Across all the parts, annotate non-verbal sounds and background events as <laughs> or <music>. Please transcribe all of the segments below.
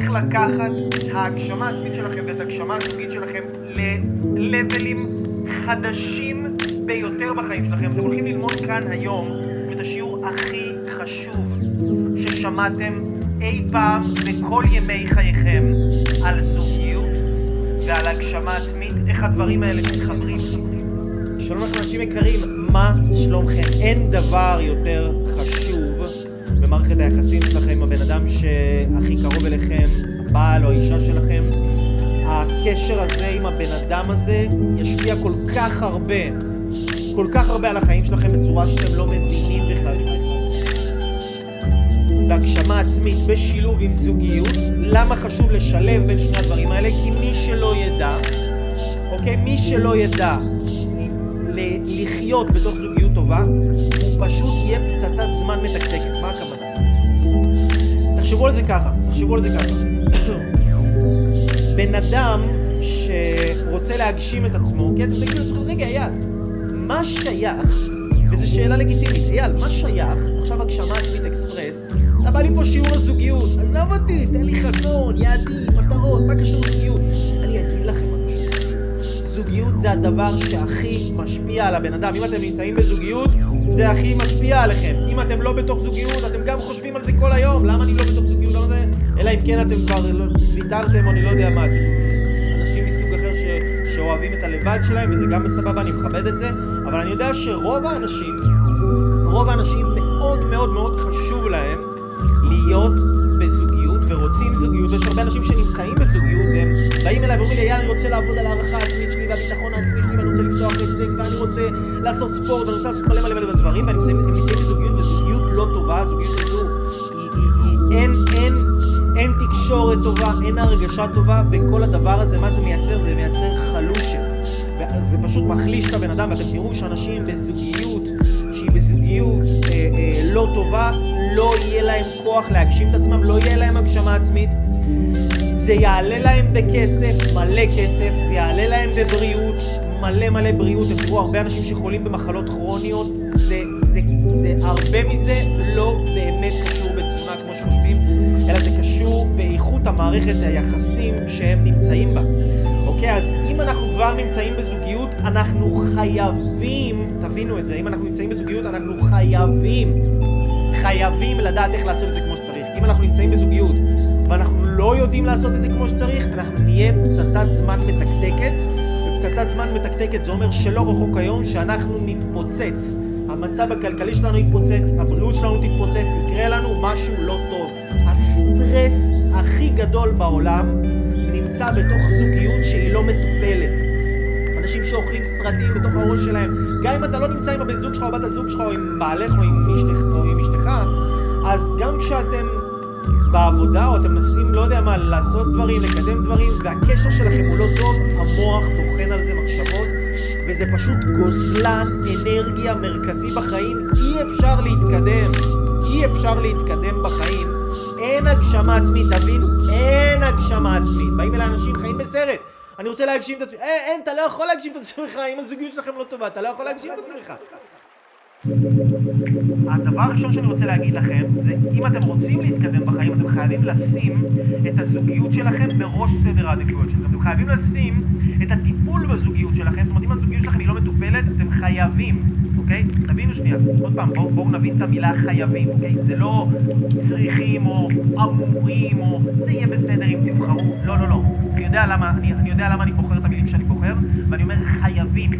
איך לקחת את ההגשמה העצמית שלכם ואת ההגשמה הזוגית שלכם ללבלים חדשים ביותר בחיים שלכם. אתם הולכים ללמוד כאן היום את השיעור הכי חשוב ששמעתם אי פעם בכל ימי חייכם על זוגיות ועל הגשמה עצמית, איך הדברים האלה מתחברים. שלום לכם אנשים יקרים, מה שלומכם? אין דבר יותר חשוב במערכת היחסים שלכם עם הבן אדם שהכי קרוב אליכם, הבעל או האישה שלכם. הקשר הזה עם הבן אדם הזה ישפיע כל כך הרבה, כל כך הרבה על החיים שלכם בצורה שאתם לא מבינים בכלל. בהגשמה עצמית בשילוב עם זוגיות. למה חשוב לשלב בין שני הדברים האלה? כי מי שלא ידע, אוקיי? מי שלא ידע לחיות בתוך זוגיות טובה, הוא פשוט יהיה פצצת זמן מתקתקת. תחשבו על זה ככה, תחשבו על זה ככה. בן אדם שרוצה להגשים את עצמו, כי אתם תגידו לעצמכם, רגע, אייל, מה שייך, וזו שאלה לגיטימית, אייל, מה שייך, עכשיו הגשמה עצמית אקספרס, אתה בא לי פה שיעור הזוגיות, עזוב אותי, תן לי חזון, יעדים, מטרות, מה קשור לזוגיות? אני אגיד לכם מה קשור. זוגיות זה הדבר שהכי משפיע על הבן אדם. אם אתם נמצאים בזוגיות, זה הכי משפיע עליכם. אם אתם לא בתוך זוגיות, אתם גם חושבים על זה כל היום. למה אני לא בתוך זוגיות? למה זה? אלא אם כן אתם כבר לא, ויתרתם אני לא יודע מה. אנשים מסוג אחר ש... שאוהבים את הלבד שלהם, וזה גם בסבבה, אני מכבד את זה, אבל אני יודע שרוב האנשים, רוב האנשים מאוד מאוד מאוד חשוב להם להיות בזוגיות ורוצים זוגיות, ויש הרבה אנשים שנמצאים בזוגיות והם באים אליי ואומרים לי, יאללה, אני רוצה לעבוד על הערכה העצמית שלי והביטחון העצמי רוצה לפתוח עסק ואני רוצה לעשות ספורט ואני רוצה לעשות מלא מלא מלא דברים נמצאים, נמצאים בזוגיות וזוגיות לא טובה, היא, היא, אין, אין, אין תקשורת טובה, אין הרגשה טובה וכל הדבר הזה, מה זה מייצר? זה מייצר חלושס וזה פשוט מחליש את הבן אדם ואתם תראו שאנשים בזוגיות שהיא בזוגיות אה, אה, לא טובה לא יהיה להם כוח להגשים את עצמם, לא יהיה להם הגשמה עצמית. זה יעלה להם בכסף, מלא כסף, זה יעלה להם בבריאות, מלא מלא בריאות. אתם תראו הרבה אנשים שחולים במחלות כרוניות, זה, זה, זה, הרבה מזה לא באמת קשור בתזונה כמו שחושבים, אלא זה קשור באיכות המערכת היחסים שהם נמצאים בה. אוקיי, אז אם אנחנו כבר נמצאים בזוגיות, אנחנו חייבים, תבינו את זה, אם אנחנו נמצאים בזוגיות, אנחנו חייבים חייבים לדעת איך לעשות את זה כמו שצריך. כי אם אנחנו נמצאים בזוגיות ואנחנו לא יודעים לעשות את זה כמו שצריך, אנחנו נהיה פצצת זמן מתקתקת. ופצצת זמן מתקתקת זה אומר שלא רחוק היום שאנחנו נתפוצץ. המצב הכלכלי שלנו יתפוצץ, הבריאות שלנו תתפוצץ, יקרה לנו משהו לא טוב. הסטרס הכי גדול בעולם נמצא בתוך זוגיות שהיא לא מטופלת. אנשים שאוכלים סרטים בתוך הראש שלהם. גם אם אתה לא נמצא עם הבן זוג שלך או בת הזוג שלך או עם בעלך או עם אשתך, או עם אשתך אז גם כשאתם בעבודה או אתם מנסים, לא יודע מה, לעשות דברים, לקדם דברים, והקשר שלכם הוא לא טוב, המוח טוחן על זה מחשבות, וזה פשוט גוזלן אנרגיה מרכזי בחיים. אי אפשר להתקדם. אי אפשר להתקדם בחיים. אין הגשמה עצמית, תבינו, אין הגשמה עצמית. באים אליי אנשים חיים בסרט. אני רוצה להגשים את עצמי. אין, אין, אתה לא יכול להגשים את עצמך, אם הזוגיות שלכם לא טובה, אתה לא יכול להגשים את עצמך. הדבר הראשון שאני רוצה להגיד לכם זה אם אתם רוצים להתקדם בחיים אתם חייבים לשים את הזוגיות שלכם בראש סדר העדיפויות שלכם אתם חייבים לשים את הטיפול בזוגיות שלכם זאת אומרת אם הזוגיות שלכם היא לא מטופלת אתם חייבים אוקיי? תבינו שנייה עוד פעם בואו בוא נבין את המילה חייבים אוקיי? זה לא צריכים או אמורים או זה יהיה בסדר אם תבחרו לא לא לא אני יודע למה אני, אני יודע למה אני בוחר את המילים שאני בוחר ואני אומר חייבים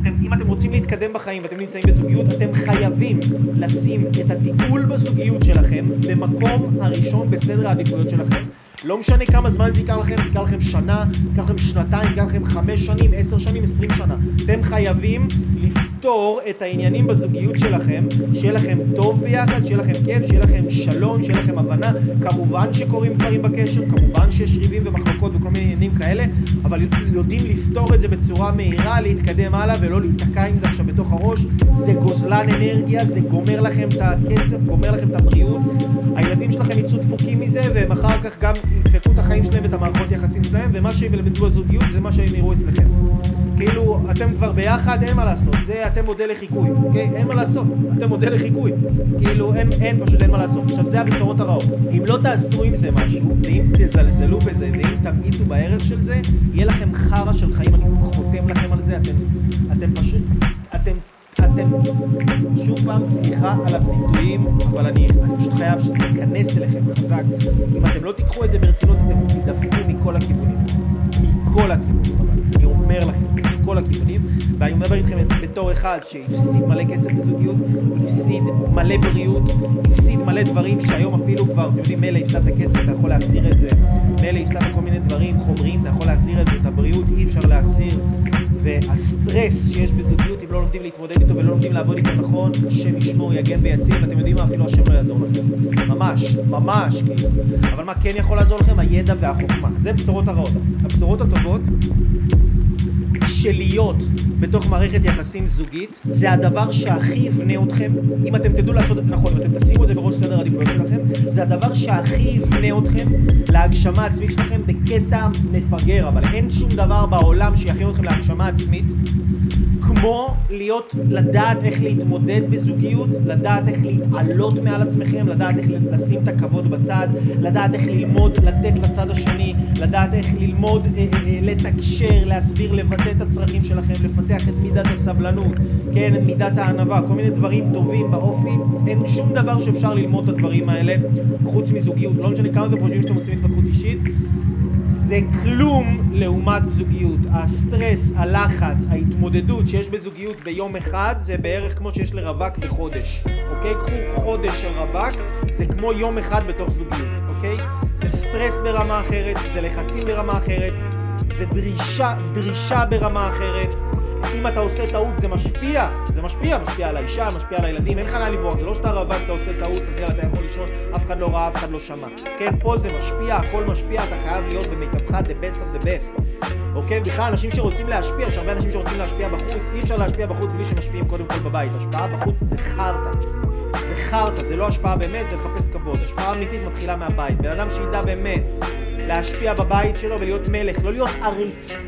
אתם, אם אתם רוצים להתקדם בחיים ואתם נמצאים בזוגיות, אתם חייבים לשים את הטיפול בזוגיות שלכם במקום הראשון בסדר העדיפויות שלכם. לא משנה כמה זמן זה ייקח לכם, זה ייקח לכם שנה, ייקח לכם שנתיים, ייקח לכם חמש שנים, עשר שנים, עשרים שנה. אתם חייבים לפתור את העניינים בזוגיות שלכם, שיהיה לכם טוב ביחד, שיהיה לכם כיף, שיהיה לכם שלום, שיהיה לכם הבנה. כמובן שקורים דברים בקשר, כמובן שיש ריבים ומחלוקות וכל מיני עניינים כאלה, אבל יודעים לפתור את זה בצורה מהירה, להתקדם הלאה ולא להיתקע עם זה עכשיו בתוך הראש. זה גוזלן אנרגיה, זה גומר לכם את הכסף, גומר לכם את הבריאות. הילדים שלכם יצאו דפוקים מזה, והם אחר כך גם ידפקו את החיים שלהם ואת המערכות יחסים שלהם, ומה שהם ילמדו בזוגיות זה מה שהם יראו אצלכם. כאילו, אתם כבר ביחד, אין מה לעשות. זה, אתם מודל לחיקוי, אוקיי? אין מה לעשות. אתם מודל לחיקוי. כאילו, אין, אין, פשוט אין מה לעשות. עכשיו, זה הבשורות הרעות. אם לא תעשו עם זה משהו, ואם תזלזלו בזה, ואם תמעיטו בערך של זה, יהיה לכם חרא של חיים, אני חותם לכם על זה, אתם, אתם פשוט, אתם, אתם, שוב פעם, סליחה על הביטויים, אבל אני, אני פשוט חייב שזה ייכנס אליכם חזק. אם אתם לא תיקחו את זה ברצינות, אתם תדפקו מכל הכיוונים. מכל הכיוונים, אבל אני אומר לכם, מכל הכיוונים, ואני מדבר איתכם בתור אחד שהפסיד מלא כסף בזוגיות, הפסיד מלא בריאות, הפסיד מלא דברים שהיום אפילו כבר, אתם יודעים, מילא הפסדת כסף, אתה יכול להחזיר את זה, מילא הפסדת כל מיני דברים חומריים, אתה יכול להחזיר את זה, את הבריאות אי אפשר להחזיר, והסטרס שיש בזוגיות, אם לא לומדים להתמודד איתו ולא לומדים לעבוד איתו נכון, השם ישמור, יגן ויציל, אתם יודעים מה, אפילו השם לא יעזור לכם. ממש, ממש, כאילו. אבל מה כן יכול לעזור לכם? הידע והחוכמה. זה בשורות הרעות. הבשורות הטובות, שלהיות בתוך מערכת יחסים זוגית זה הדבר שהכי יבנה אתכם, אם אתם תדעו לעשות את זה נכון, אם אתם תשימו את זה בראש סדר העדיפויות שלכם, זה הדבר שהכי יבנה אתכם להגשמה העצמית שלכם בקטע מפגר, אבל אין שום דבר בעולם שיכין אתכם להגשמה עצמית כמו להיות, לדעת איך להתמודד בזוגיות, לדעת איך להתעלות מעל עצמכם, לדעת איך לשים את הכבוד בצד, לדעת איך ללמוד לתת לצד השני, לדעת איך ללמוד אה, אה, אה, לתקשר, להסביר, לבטא את הצרכים שלכם, לפתח את מידת הסבלנות, כן, את מידת הענווה, כל מיני דברים טובים באופי, אין שום דבר שאפשר ללמוד את הדברים האלה חוץ מזוגיות, לא משנה כמה אתם חושבים שאתם עושים התפתחות אישית זה כלום לעומת זוגיות. הסטרס, הלחץ, ההתמודדות שיש בזוגיות ביום אחד זה בערך כמו שיש לרווק בחודש, אוקיי? קחו חודש של רווק, זה כמו יום אחד בתוך זוגיות, אוקיי? זה סטרס ברמה אחרת, זה לחצים ברמה אחרת, זה דרישה, דרישה ברמה אחרת. אם אתה עושה טעות זה משפיע, זה משפיע, משפיע על האישה, משפיע על הילדים, אין לך לאן לברוח, זה לא שאתה רווק, אתה עושה טעות, אז יאללה, אתה יכול לישון, אף אחד לא ראה, אף אחד לא שמע. כן, פה זה משפיע, הכל משפיע, אתה חייב להיות במיטבך the best of the best. אוקיי? בכלל, אנשים שרוצים להשפיע, יש הרבה אנשים שרוצים להשפיע בחוץ, אי אפשר להשפיע בחוץ בלי שמשפיעים קודם כל בבית. השפעה בחוץ זה חרטא. זה חרטא, זה לא השפעה באמת, זה לחפש כבוד. השפעה אמיתית מתחילה מהבית. בן אדם שידע באמת להשפיע בבית שלו ולהיות מלך, לא להיות עריץ.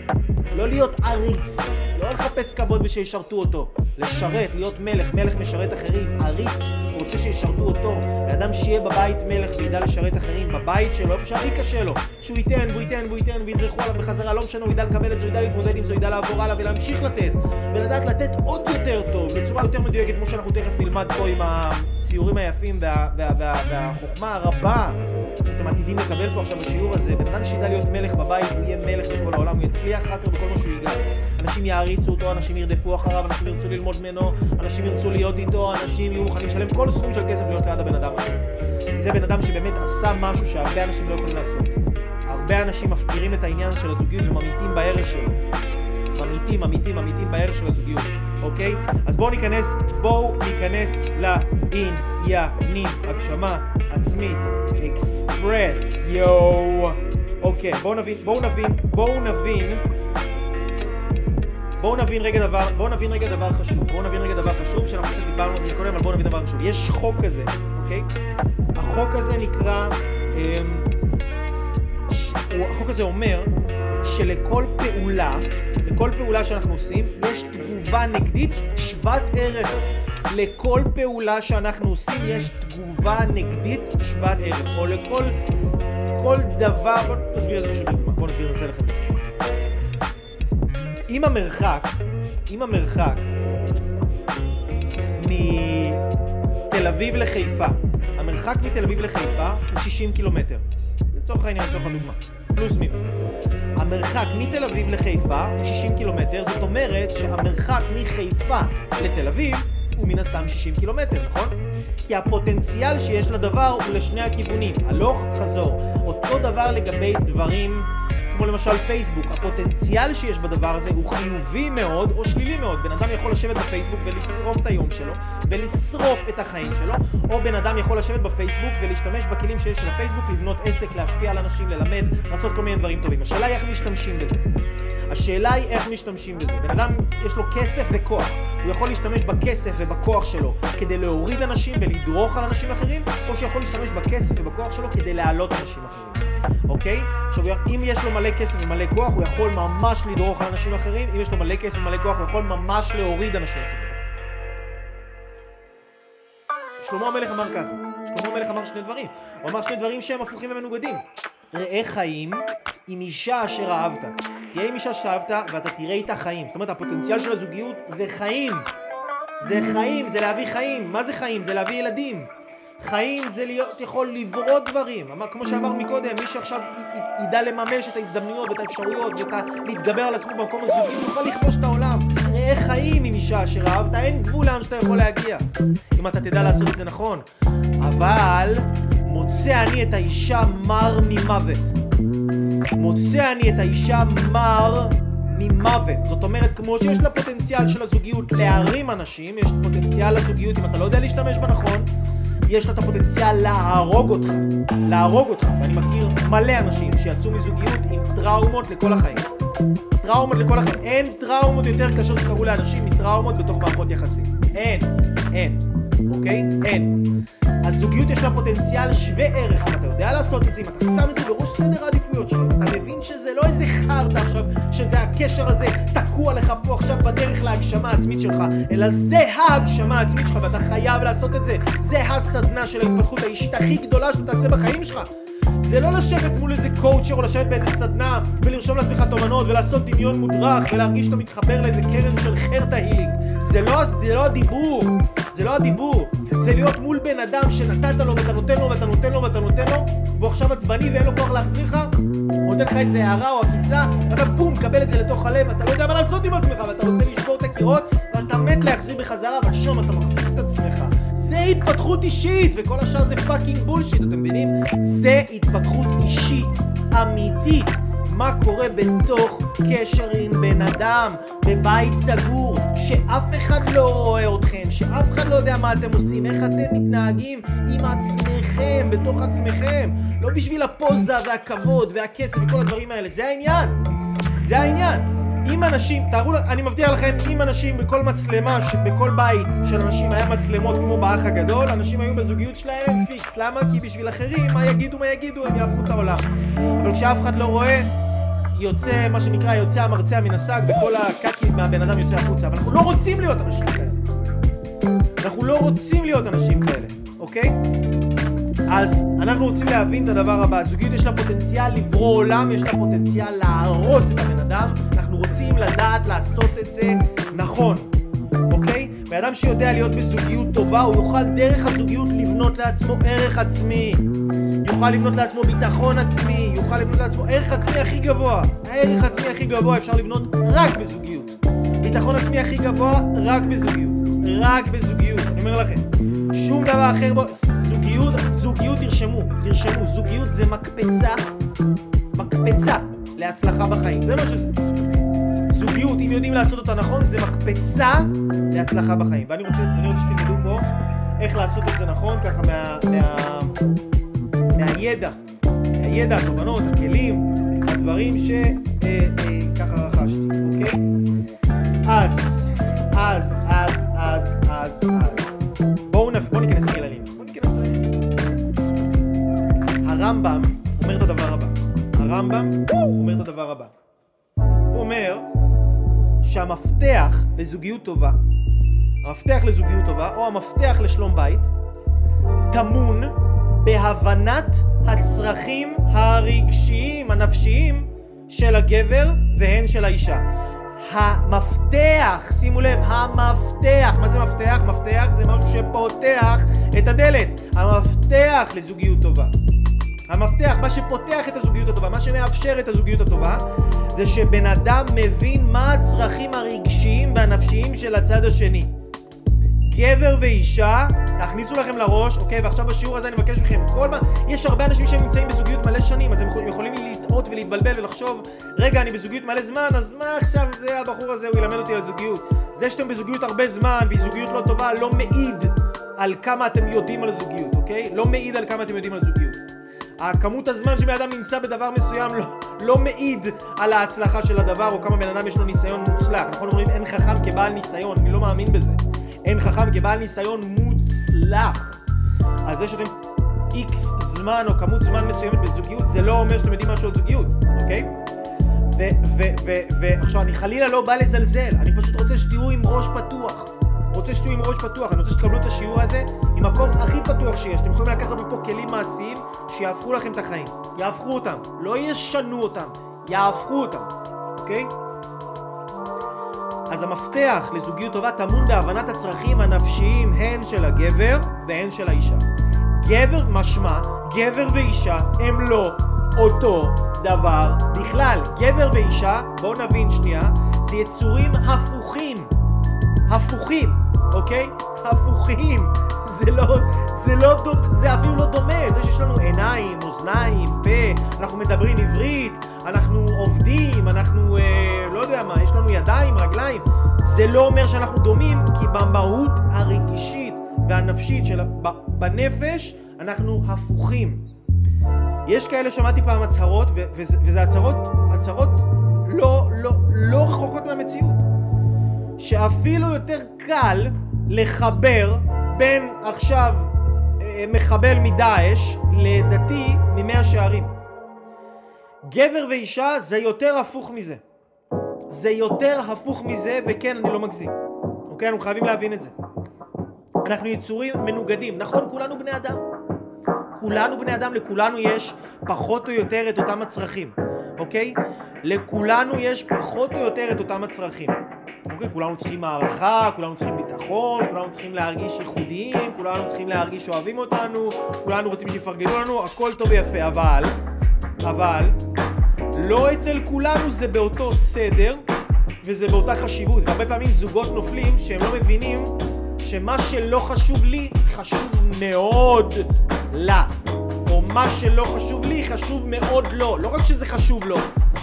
לא להיות עריץ. לא לחפש כבוד ושישרתו אותו. לשרת, להיות מלך, מלך משרת אחרים, עריץ, הוא רוצה שישרתו אותו. לאדם שיהיה בבית מלך וידע לשרת אחרים, בבית שלו, איפה שהכי קשה לו. שהוא ייתן והוא ייתן והוא ייתן וידרכו עליו בחזרה, לא משנה, הוא ידע לקבל את זה, הוא ידע להתמודד עם זה, הוא ידע לעבור הלאה ולהמשיך לתת. ולדעת לתת עוד יותר טוב, בצורה יותר מדויקת, כמו שאנחנו תכף נלמד פה עם הציורים היפים וה, וה, וה, וה, והחוכמה הרבה שאתם עתידים לקבל פה עכשיו בשיעור הזה. בן אדם שידע להיות מלך בבית, הוא יהיה מלך בכל העולם, הוא יצליח אחר כך בכל מה שהוא ייגע. אנשים יעריצו אותו, אנשים ירדפו אחריו, אנשים ירצו ללמוד ממנו, אנשים ירצו להיות איתו, אנשים יהיו מוכנים לשלם כל סכום של כסף להיות ליד הבן אדם הזה. כי זה בן אדם שבאמת עשה משהו שהרבה אנשים לא יכולים לעשות. הרבה אנשים מפקירים את העניין של הזוגיות וממעיטים בערך שלו. ממעיטים, ממעיטים, ממעיטים בערך של הזוגיות, אוקיי? אז בואו ניכנס, בואו ניכנס לעניינים, הגשמה עצמית, אקספרס, יואו. אוקיי, בואו נבין, בואו נבין, בואו נבין בואו נבין רגע דבר, בואו נבין רגע דבר חשוב, בואו נבין רגע דבר חשוב, שאנחנו קצת דיברנו על זה מקודם, אבל בואו נבין דבר חשוב. יש חוק כזה, אוקיי? החוק הזה נקרא, אמ, ש... החוק הזה אומר שלכל פעולה, לכל פעולה שאנחנו עושים, יש תגובה נגדית שוות ערך. לכל פעולה שאנחנו עושים יש תגובה נגדית שוות ערך, או לכל כל דבר, בואו נסביר את זה פשוט בדוגמה, בואו נסביר, לכם את זה פשוט. אם המרחק, אם המרחק מתל אביב לחיפה, המרחק מתל אביב לחיפה הוא 60 קילומטר, לצורך העניין, לצורך הדוגמה, פלוס מינוס. המרחק מתל אביב לחיפה הוא 60 קילומטר, זאת אומרת שהמרחק מחיפה לתל אביב הוא מן הסתם 60 קילומטר, נכון? כי הפוטנציאל שיש לדבר הוא לשני הכיוונים, הלוך חזור. אותו דבר לגבי דברים כמו למשל פייסבוק, הפוטנציאל שיש בדבר הזה הוא חיובי מאוד או שלילי מאוד. בן אדם יכול לשבת בפייסבוק ולשרוף את היום שלו, ולשרוף את החיים שלו, או בן אדם יכול לשבת בפייסבוק ולהשתמש בכלים שיש של הפייסבוק, לבנות עסק, להשפיע על אנשים, ללמד, לעשות כל מיני דברים טובים. השאלה היא איך משתמשים בזה. השאלה היא איך משתמשים בזה. בן אדם יש לו כסף וכוח, הוא יכול להשתמש בכסף ובכוח שלו כדי להוריד אנשים ולדרוך על אנשים אחרים, או שיכול להשתמש בכסף ובכוח שלו כדי להעלות אנשים אחרים. אוקיי? עכשיו, אם יש לו מלא כסף ומלא כוח, הוא יכול ממש לדרוך על אנשים אחרים, אם יש לו מלא כסף ומלא כוח, הוא יכול ממש להוריד אנשים אחרים. שלמה המלך אמר ככה, שלמה המלך אמר שני דברים, הוא אמר שני דברים שהם הפוכים ומנוגדים. ראה חיים עם אישה אשר אהבת. תהיה עם אישה שאהבת ואתה תראה איתה חיים. זאת אומרת, הפוטנציאל של הזוגיות זה חיים. זה חיים, זה להביא חיים. מה זה חיים? זה להביא ילדים. חיים זה להיות יכול לברוא דברים. אמר, כמו שאמר מקודם, מי שעכשיו י- י- ידע לממש את ההזדמנויות ואת האפשרויות ולהתגבר על עצמו במקום הזוגי, יוכל לכבוש את העולם. ראה חיים עם אישה אשר אהבת, אין גבול לאן שאתה יכול להגיע. אם אתה תדע לעשות את זה נכון. אבל מוצא אני את האישה מר ממוות. מוצא אני את האישה מר ממוות. זאת אומרת, כמו שיש לה פוטנציאל של הזוגיות להרים אנשים, יש פוטנציאל לזוגיות, אם אתה לא יודע להשתמש בה נכון, יש לה את הפוטנציאל להרוג אותך. להרוג אותך. ואני מכיר מלא אנשים שיצאו מזוגיות עם טראומות לכל החיים. טראומות לכל החיים. אין טראומות יותר קשות שקרו לאנשים מטראומות בתוך מערכות יחסים. אין. אין. אוקיי? אין. הזוגיות יש לה פוטנציאל שווה ערך, אם אתה יודע לעשות את זה, אם אתה שם את זה בראש סדר העדיפויות שלך, אתה מבין שזה לא איזה חרטא עכשיו, שזה הקשר הזה תקוע לך פה עכשיו בדרך להגשמה העצמית שלך, אלא זה ההגשמה העצמית שלך ואתה חייב לעשות את זה. זה הסדנה של ההתפתחות האישית הכי גדולה שאתה תעשה בחיים שלך. זה לא לשבת מול איזה קואוצ'ר או לשבת באיזה סדנה ולרשום לעצמך תובנות ולעשות דמיון מודרך ולהרגיש שאתה מתחבר לאיזה קרן של חרטא הילינג. זה לא, זה לא הדיבור, זה לא הדיבור. זה להיות מול בן אדם שנתת לו ואתה נותן לו ואתה נותן לו ואתה נותן לו והוא עכשיו עצבני ואין לו כוח להחזיר לך נותן לך איזה הערה או עקיצה ואתה בום מקבל את זה לתוך הלב ואתה לא יודע מה לעשות עם עצמך ואתה רוצה לשבור את הקירות ואתה מת להחזיר בחזרה אבל אתה מחזיק את עצמך התפתחות אישית וכל השאר זה fucking bullshit אתם מבינים? זה התפתחות אישית אמיתית מה קורה בתוך קשר עם בן אדם, בבית סגור, שאף אחד לא רואה אתכם, שאף אחד לא יודע מה אתם עושים, איך אתם מתנהגים עם עצמכם, בתוך עצמכם. לא בשביל הפוזה והכבוד והכסף וכל הדברים האלה, זה העניין. זה העניין. אם אנשים, תארו, אני מבטיח לכם, אם אנשים בכל מצלמה, בכל בית של אנשים היה מצלמות כמו באח הגדול, אנשים היו בזוגיות שלהם פיקס. למה? כי בשביל אחרים, מה יגידו, מה יגידו, הם יהפכו את העולם. אבל כשאף אחד לא רואה, יוצא, מה שנקרא, יוצא המרצע מן השק, וכל הקקי מהבן אדם יוצא החוצה. אבל אנחנו לא רוצים להיות אנשים כאלה. אנחנו לא רוצים להיות אנשים כאלה, אוקיי? אז אנחנו רוצים להבין את הדבר הבא, זוגיות יש לה פוטנציאל לברוא עולם, יש לה פוטנציאל להרוס את הבן אדם, אנחנו רוצים לדעת לעשות את זה נכון, אוקיי? בן אדם שיודע להיות בזוגיות טובה, הוא יוכל דרך הזוגיות לבנות לעצמו ערך עצמי, יוכל לבנות לעצמו ביטחון עצמי, יוכל לבנות לעצמו ערך עצמי הכי גבוה, הערך עצמי הכי גבוה אפשר לבנות רק בזוגיות, ביטחון עצמי הכי גבוה רק בזוגיות, רק בזוגיות, אני אומר לכם. שום דבר אחר בו, זוגיות, זוגיות תרשמו, תרשמו, זוגיות זה מקפצה, מקפצה להצלחה בחיים, זה מה שזה. זוגיות, אם יודעים לעשות אותה נכון, זה מקפצה להצלחה בחיים. ואני רוצה, אני רוצה שתלמדו פה איך לעשות את זה נכון, ככה מה, מה, מהידע, מהידע, התובנות, הכלים, הדברים ש... אה, אה, ככה רכשתי, אוקיי? אז, אז, אז, אז, אז, אז. הרמב"ם אומר את הדבר הבא. הרמב"ם אומר את הדבר הבא. הוא אומר שהמפתח לזוגיות טובה, המפתח לזוגיות טובה, או המפתח לשלום בית, טמון בהבנת הצרכים הרגשיים, הנפשיים, של הגבר והן של האישה. המפתח, שימו לב, המפתח, מה זה מפתח? מפתח זה משהו שפותח את הדלת. המפתח לזוגיות טובה. המפתח, מה שפותח את הזוגיות הטובה, מה שמאפשר את הזוגיות הטובה, זה שבן אדם מבין מה הצרכים הרגשיים והנפשיים של הצד השני. גבר ואישה, תכניסו לכם לראש, אוקיי, ועכשיו בשיעור הזה אני מבקש מכם, כל מה, יש הרבה אנשים שהם נמצאים בזוגיות מלא שנים, אז הם יכולים לטעות ולהתבלבל ולחשוב, רגע, אני בזוגיות מלא זמן, אז מה עכשיו זה הבחור הזה, הוא ילמד אותי על זוגיות. זה שאתם בזוגיות הרבה זמן, והיא זוגיות לא טובה, לא מעיד על כמה אתם יודעים על זוגיות, אוקיי? לא מעיד על כמה אתם יודעים על זוגיות. הכמות הזמן שבן אדם נמצא בדבר מסוים לא, לא מעיד על ההצלחה של הדבר או כמה בן אדם יש לו ניסיון מוצלח. נכון אומרים אין חכם כבעל ניסיון, אני לא מאמין בזה. אין חכם כבעל ניסיון מוצלח. אז זה שאתם איקס זמן או כמות זמן מסוימת בזוגיות, זה לא אומר שאתם יודעים משהו על זוגיות, אוקיי? ועכשיו, אני חלילה לא בא לזלזל, אני פשוט רוצה שתהיו עם ראש פתוח. רוצה שתהיו עם ראש פתוח, אני רוצה שתקבלו את השיעור הזה מקום הכי פתוח שיש. אתם יכולים לקחת מפה כלים מעשיים שיהפכו לכם את החיים. יהפכו אותם, לא ישנו אותם, יהפכו אותם, אוקיי? אז המפתח לזוגיות טובה טמון בהבנת הצרכים הנפשיים הן של הגבר והן של האישה. גבר משמע, גבר ואישה הם לא אותו דבר בכלל. גבר ואישה, בואו נבין שנייה, זה יצורים הפוכים. הפוכים, אוקיי? הפוכים. זה לא, זה לא דומה, זה אפילו לא דומה. זה שיש לנו עיניים, אוזניים, פה, אנחנו מדברים עברית, אנחנו עובדים, אנחנו, אה, לא יודע מה, יש לנו ידיים, רגליים. זה לא אומר שאנחנו דומים, כי במהות הרגישית והנפשית של, בנפש, אנחנו הפוכים. יש כאלה, שמעתי פעם הצהרות, וזה הצהרות, הצהרות לא, לא, לא רחוקות מהמציאות. שאפילו יותר קל לחבר בין עכשיו אה, מחבל מדאעש לדתי ממאה שערים. גבר ואישה זה יותר הפוך מזה. זה יותר הפוך מזה, וכן, אני לא מגזים. אוקיי? אנחנו חייבים להבין את זה. אנחנו יצורים מנוגדים. נכון, כולנו בני אדם. כולנו בני אדם, לכולנו יש פחות או יותר את אותם הצרכים, אוקיי? לכולנו יש פחות או יותר את אותם הצרכים. אוקיי, כולנו צריכים הערכה, כולנו צריכים ביטחון, כולנו צריכים להרגיש ייחודיים, כולנו צריכים להרגיש שאוהבים אותנו, כולנו רוצים שיפרגנו לנו, הכל טוב ויפה, אבל, אבל, לא אצל כולנו זה באותו סדר וזה באותה חשיבות, והרבה פעמים זוגות נופלים שהם לא מבינים שמה שלא חשוב לי, חשוב מאוד לה. או מה שלא חשוב לי, חשוב מאוד לו. לא רק שזה חשוב לו,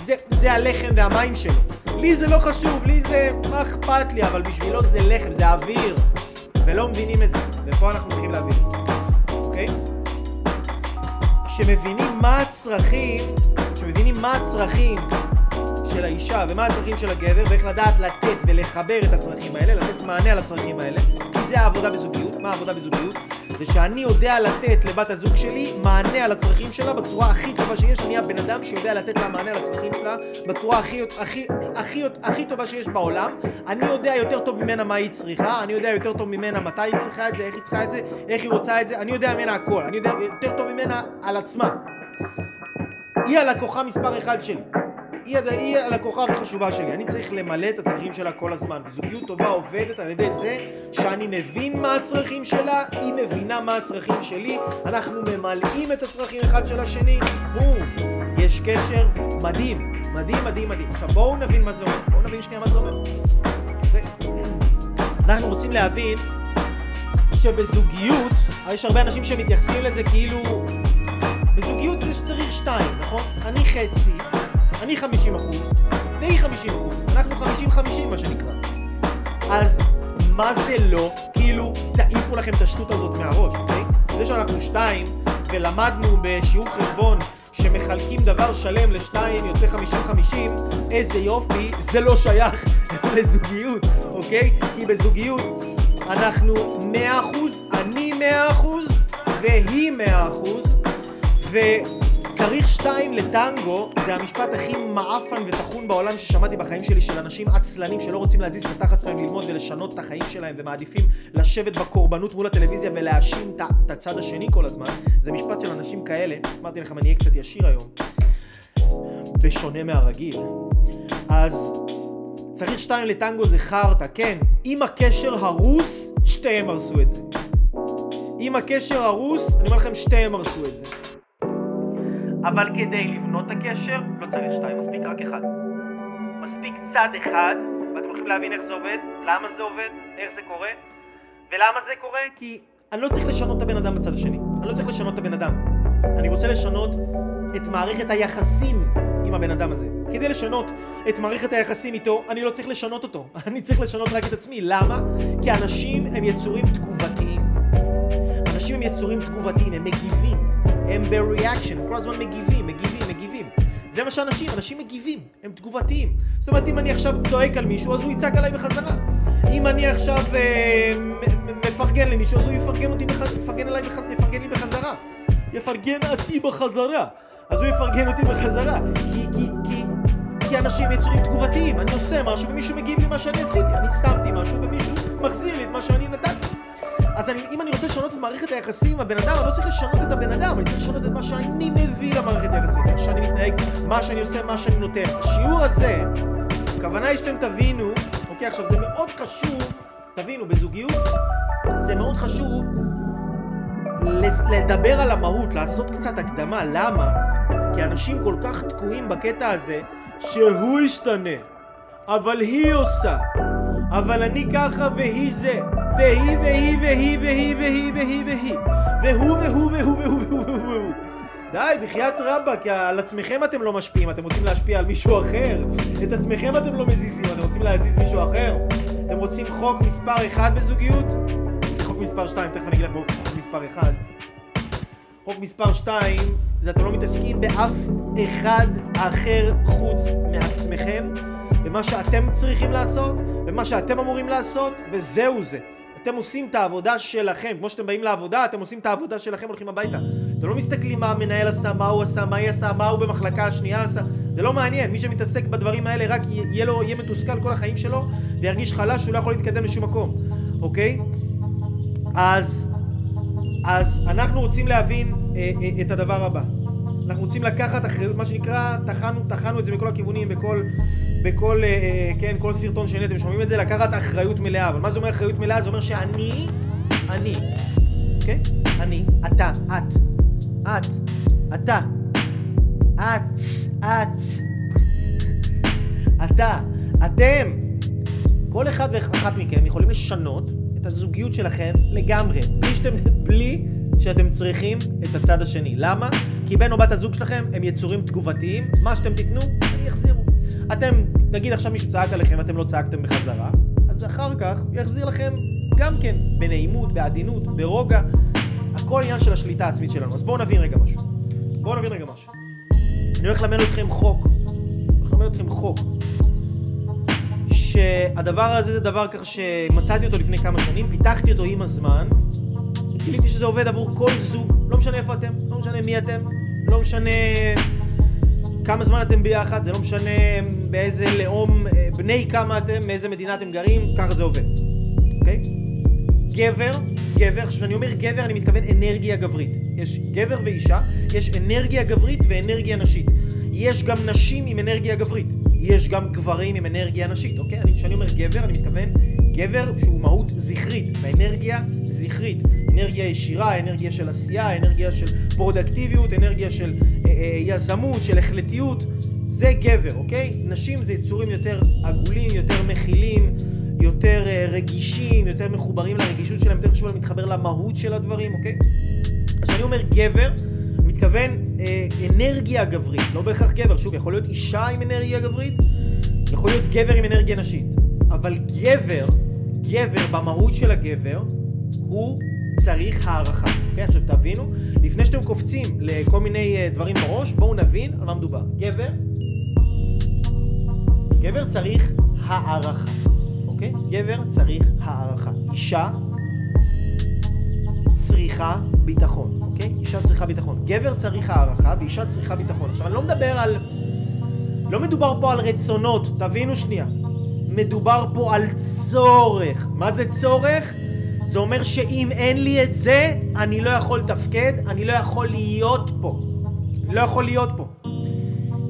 זה, זה הלחם והמים שלו. לי זה לא חשוב, לי זה... מה אכפת לי? אבל בשבילו זה לחם, זה אוויר. ולא מבינים את זה. ופה אנחנו צריכים להבין את זה, אוקיי? כשמבינים מה הצרכים, כשמבינים מה הצרכים של האישה ומה הצרכים של הגבר ואיך לדעת לתת ולחבר את הצרכים האלה, לתת מענה על הצרכים האלה כי זה העבודה בזוגיות, מה העבודה בזוגיות? זה שאני יודע לתת לבת הזוג שלי מענה על הצרכים שלה בצורה הכי טובה שיש, אני הבן אדם שיודע לתת לה מענה על הצרכים שלה בצורה הכי, הכי, הכי, הכי טובה שיש בעולם. אני יודע יותר טוב ממנה מה היא צריכה, אני יודע יותר טוב ממנה מתי היא צריכה את זה, איך היא צריכה את זה, איך היא רוצה את זה, אני יודע ממנה הכל, אני יודע יותר טוב ממנה על עצמה. היא הלקוחה מספר אחד שלי היא, היא הלקוחה הכי חשובה שלי, אני צריך למלא את הצרכים שלה כל הזמן. זוגיות טובה עובדת על ידי זה שאני מבין מה הצרכים שלה, היא מבינה מה הצרכים שלי, אנחנו ממלאים את הצרכים אחד של השני, בום. יש קשר מדהים, מדהים, מדהים, מדהים. עכשיו בואו נבין מה זה אומר, בואו נבין שנייה מה זה אומר. אוקיי? אנחנו רוצים להבין שבזוגיות, יש הרבה אנשים שמתייחסים לזה כאילו בזוגיות זה שצריך שתיים, נכון? אני חצי, אני 50 אחוז, והיא 50 אחוז, אנחנו 50-50 מה שנקרא. אז מה זה לא? כאילו, תעיפו לכם את השטות הזאת מהראש, אוקיי? זה שאנחנו שתיים, ולמדנו בשיעור חשבון שמחלקים דבר שלם לשתיים יוצא 50-50, איזה יופי, זה לא שייך <laughs> לזוגיות, אוקיי? כי בזוגיות אנחנו 100%, אני 100% והיא 100%, ו... צריך שתיים לטנגו, זה המשפט הכי מעפן וטחון בעולם ששמעתי בחיים שלי של אנשים עצלנים שלא רוצים להזיז את התחת שלהם ללמוד ולשנות את החיים שלהם ומעדיפים לשבת בקורבנות מול הטלוויזיה ולהאשים את הצד השני כל הזמן. זה משפט של אנשים כאלה, אמרתי לכם אני אהיה קצת ישיר היום, בשונה מהרגיל. אז צריך שתיים לטנגו זה חרטא, כן, אם הקשר הרוס, שתיהם הרסו את זה. אם הקשר הרוס, אני אומר לכם שתיהם הרסו את זה. אבל כדי לבנות את הקשר לא צריך שתיים, מספיק רק אחד. מספיק צד אחד, ואתם הולכים להבין איך זה עובד, למה זה עובד, איך זה קורה, ולמה זה קורה? כי אני לא צריך לשנות את הבן אדם בצד השני. אני לא צריך לשנות את הבן אדם. אני רוצה לשנות את מערכת היחסים עם הבן אדם הזה. כדי לשנות את מערכת היחסים איתו, אני לא צריך לשנות אותו. <laughs> אני צריך לשנות רק את עצמי. למה? כי אנשים הם יצורים תגובתיים. אנשים הם יצורים תגובתיים, הם מגיבים. הם ב-reaction, כל הזמן מגיבים, מגיבים, מגיבים. זה מה שאנשים, אנשים מגיבים, הם תגובתיים. זאת אומרת, אם אני עכשיו צועק על מישהו, אז הוא יצעק עליי בחזרה. אם אני עכשיו אה, מפרגן למישהו, אז הוא יפרגן, אותי. יפרגן, עליי. יפרגן לי בחזרה. יפרגן אותי בחזרה. אז הוא יפרגן אותי בחזרה. כי, כי, כי, כי אנשים יצורים תגובתיים. אני עושה משהו ומישהו מגיב לי מה שאני עשיתי. אני שמתי משהו ומישהו מחזיר לי את מה שאני נתתי. אז אני, אם אני רוצה לשנות את מערכת היחסים עם הבן אדם, אני לא צריך לשנות את הבן אדם, אני צריך לשנות את מה שאני מביא למערכת היחסים, איך שאני מתנהג, מה שאני עושה, מה שאני נותן. השיעור הזה, הכוונה היא שאתם תבינו, אוקיי, עכשיו זה מאוד חשוב, תבינו, בזוגיות זה מאוד חשוב לדבר על המהות, לעשות קצת הקדמה, למה? כי אנשים כל כך תקועים בקטע הזה, שהוא ישתנה, אבל היא עושה, אבל אני ככה והיא זה. והיא והיא והיא והיא והיא והיא והיא והוא והוא והוא והוא והוא והוא די, בחייאת רבאק, על עצמכם אתם לא משפיעים, אתם רוצים להשפיע על מישהו אחר את עצמכם אתם לא מזיזים, אתם רוצים להזיז מישהו אחר אתם רוצים חוק מספר 1 בזוגיות? זה חוק מספר 2, תכף אני אגיד לך חוק מספר 1 חוק מספר 2 זה אתם לא מתעסקים באף אחד אחר חוץ מעצמכם במה שאתם צריכים לעשות, במה שאתם אמורים לעשות, וזהו זה. אתם עושים את העבודה שלכם, כמו שאתם באים לעבודה, אתם עושים את העבודה שלכם, הולכים הביתה. אתם לא מסתכלים מה המנהל עשה, מה הוא עשה, מה היא עשה, מה הוא במחלקה השנייה עשה. זה לא מעניין, מי שמתעסק בדברים האלה רק יהיה לו, יהיה מתוסכל כל החיים שלו, וירגיש חלש שהוא לא יכול להתקדם לשום מקום, אוקיי? אז, אז אנחנו רוצים להבין אה, אה, את הדבר הבא. אנחנו רוצים לקחת אחריות, מה שנקרא, טחנו, טחנו את זה מכל הכיוונים, בכל, בכל, אה, אה, כן, כל סרטון שני, אתם שומעים את זה? לקחת אחריות מלאה. אבל מה זה אומר אחריות מלאה? זה אומר שאני, אני, אוקיי? אני, אתה, את, את, אתה, את, את, אתה, אתם, כל אחד ואחת מכם יכולים לשנות את הזוגיות שלכם לגמרי, בלי שאתם, בלי שאתם צריכים את הצד השני. למה? כי בן או בת הזוג שלכם הם יצורים תגובתיים, מה שאתם תיתנו, הם יחזירו. אתם, נגיד עכשיו מישהו צעק עליכם ואתם לא צעקתם בחזרה, אז אחר כך הוא יחזיר לכם גם כן, בנעימות, בעדינות, ברוגע. הכל עניין של השליטה העצמית שלנו. אז בואו נבין רגע משהו. בואו נבין רגע משהו. אני הולך ללמד אתכם חוק. אני הולך ללמד אתכם חוק. שהדבר הזה זה דבר ככה שמצאתי אותו לפני כמה שנים, פיתחתי אותו עם הזמן, גיליתי שזה עובד עבור כל זוג, לא משנה איפה אתם, לא משנה מי אתם, לא משנה כמה זמן אתם ביחד, זה לא משנה באיזה לאום, אה, בני כמה אתם, מאיזה מדינה אתם גרים, ככה זה עובד, אוקיי? גבר, גבר, עכשיו כשאני אומר גבר אני מתכוון אנרגיה גברית. יש גבר ואישה, יש אנרגיה גברית ואנרגיה נשית. יש גם נשים עם אנרגיה גברית, יש גם גברים עם אנרגיה נשית, אוקיי? כשאני אומר גבר אני מתכוון גבר שהוא מהות זכרית, באנרגיה זכרית. אנרגיה ישירה, אנרגיה של עשייה, אנרגיה של פרודקטיביות, אנרגיה של אה, אה, יזמות, של החלטיות, זה גבר, אוקיי? נשים זה יצורים יותר עגולים, יותר מכילים, יותר אה, רגישים, יותר מחוברים לרגישות שלהם, יותר חשוב להם להתחבר למהות של הדברים, אוקיי? אז כשאני אומר גבר, אני מתכוון אה, אנרגיה גברית, לא בהכרח גבר, שוב, יכול להיות אישה עם אנרגיה גברית, יכול להיות גבר עם אנרגיה נשית, אבל גבר, גבר במהות של הגבר, הוא צריך הערכה. אוקיי? עכשיו תבינו, לפני שאתם קופצים לכל מיני uh, דברים בראש, בואו נבין על מה מדובר. גבר, גבר צריך הערכה, אוקיי? גבר צריך הערכה. אישה צריכה ביטחון, אוקיי? אישה צריכה ביטחון. גבר צריך הערכה ואישה צריכה ביטחון. עכשיו אני לא מדבר על... לא מדובר פה על רצונות, תבינו שנייה. מדובר פה על צורך. מה זה צורך? זה אומר שאם אין לי את זה, אני לא יכול לתפקד, אני לא יכול להיות פה. אני לא יכול להיות פה.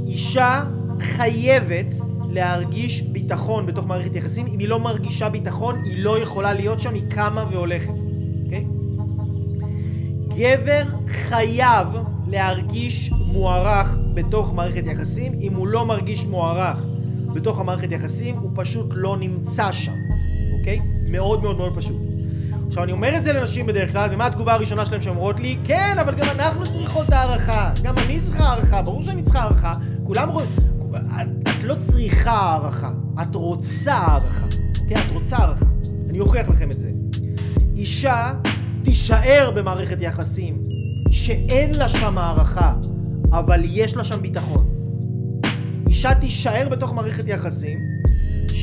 אישה חייבת להרגיש ביטחון בתוך מערכת יחסים. אם היא לא מרגישה ביטחון, היא לא יכולה להיות שם, היא קמה והולכת. אוקיי? גבר חייב להרגיש מוערך בתוך מערכת יחסים. אם הוא לא מרגיש מוערך בתוך המערכת יחסים, הוא פשוט לא נמצא שם. אוקיי? מאוד מאוד מאוד פשוט. עכשיו אני אומר את זה לנשים בדרך כלל, ומה התגובה הראשונה שלהם שאומרות לי? כן, אבל גם אנחנו צריכות הערכה. גם אני צריכה הערכה, ברור שאני צריכה הערכה. כולם רואים... את לא צריכה הערכה, את רוצה הערכה. אוקיי? את רוצה הערכה. אני אוכיח לכם את זה. אישה תישאר במערכת יחסים שאין לה שם הערכה, אבל יש לה שם ביטחון. אישה תישאר בתוך מערכת יחסים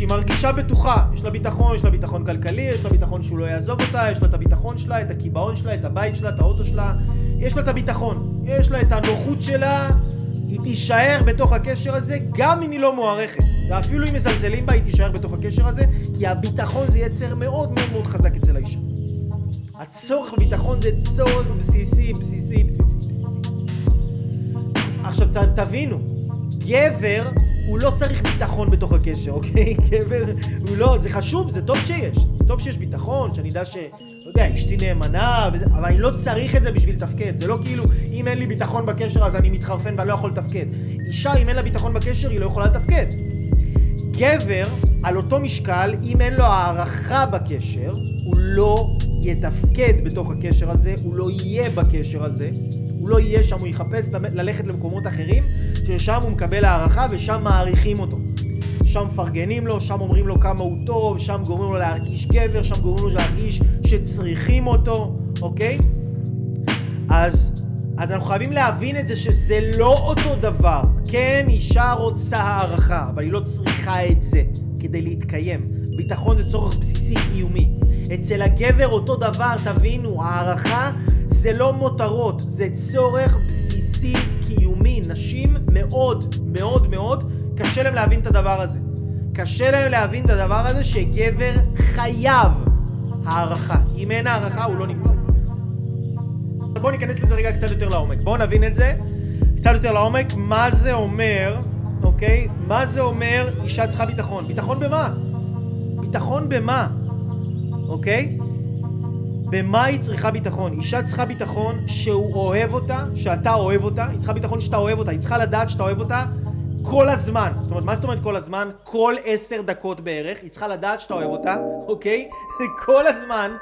שהיא מרגישה בטוחה, יש לה ביטחון, יש לה ביטחון כלכלי, יש לה ביטחון שהוא לא יעזוב אותה, יש לה את הביטחון שלה, את הקיבעון שלה, את הבית שלה, את האוטו שלה, יש לה את הביטחון, יש לה את הנוחות שלה, היא תישאר בתוך הקשר הזה גם אם היא לא מוערכת. ואפילו אם מזלזלים בה, היא תישאר בתוך הקשר הזה, כי הביטחון זה יצר מאוד מאוד מאוד חזק אצל האישה. הצורך בביטחון זה צורך בסיסי, בסיסי, בסיסי, בסיסי. עכשיו תבינו, גבר הוא לא צריך ביטחון בתוך הקשר, אוקיי? <laughs> גבר הוא לא, זה חשוב, זה טוב שיש. זה טוב שיש ביטחון, שאני אדע ש... לא יודע, אשתי נאמנה, וזה, אבל אני לא צריך את זה בשביל לתפקד. זה לא כאילו, אם אין לי ביטחון בקשר אז אני מתחרפן ואני לא יכול לתפקד. אישה, אם אין לה ביטחון בקשר, היא לא יכולה לתפקד. גבר, על אותו משקל, אם אין לו הערכה בקשר, הוא לא יתפקד בתוך הקשר הזה, הוא לא יהיה בקשר הזה, לא יהיה שם, הוא יחפש ללכת למקומות אחרים, ששם הוא מקבל הערכה ושם מעריכים אותו. שם מפרגנים לו, שם אומרים לו כמה הוא טוב, שם גורמים לו להרגיש גבר, שם גורמים לו להרגיש שצריכים אותו, אוקיי? אז, אז אנחנו חייבים להבין את זה שזה לא אותו דבר. כן, אישה רוצה הערכה, אבל היא לא צריכה את זה כדי להתקיים. ביטחון זה צורך בסיסי קיומי. אצל הגבר אותו דבר, תבינו, הערכה זה לא מותרות, זה צורך בסיסי קיומי. נשים מאוד מאוד מאוד קשה להם להבין את הדבר הזה. קשה להם להבין את הדבר הזה שגבר חייב הערכה. אם אין הערכה הוא לא נמצא. בואו ניכנס לזה רגע קצת יותר לעומק. בואו נבין את זה קצת יותר לעומק, מה זה אומר, אוקיי? מה זה אומר אישה צריכה ביטחון? ביטחון במה? ביטחון במה? אוקיי? במה היא צריכה ביטחון? אישה צריכה ביטחון שהוא אוהב אותה, שאתה אוהב אותה, היא צריכה ביטחון שאתה אוהב אותה, היא צריכה לדעת שאתה אוהב אותה כל הזמן. זאת אומרת, מה זאת אומרת כל הזמן? כל עשר דקות בערך, היא צריכה לדעת שאתה אוהב אותה, אוקיי? <laughs> כל הזמן,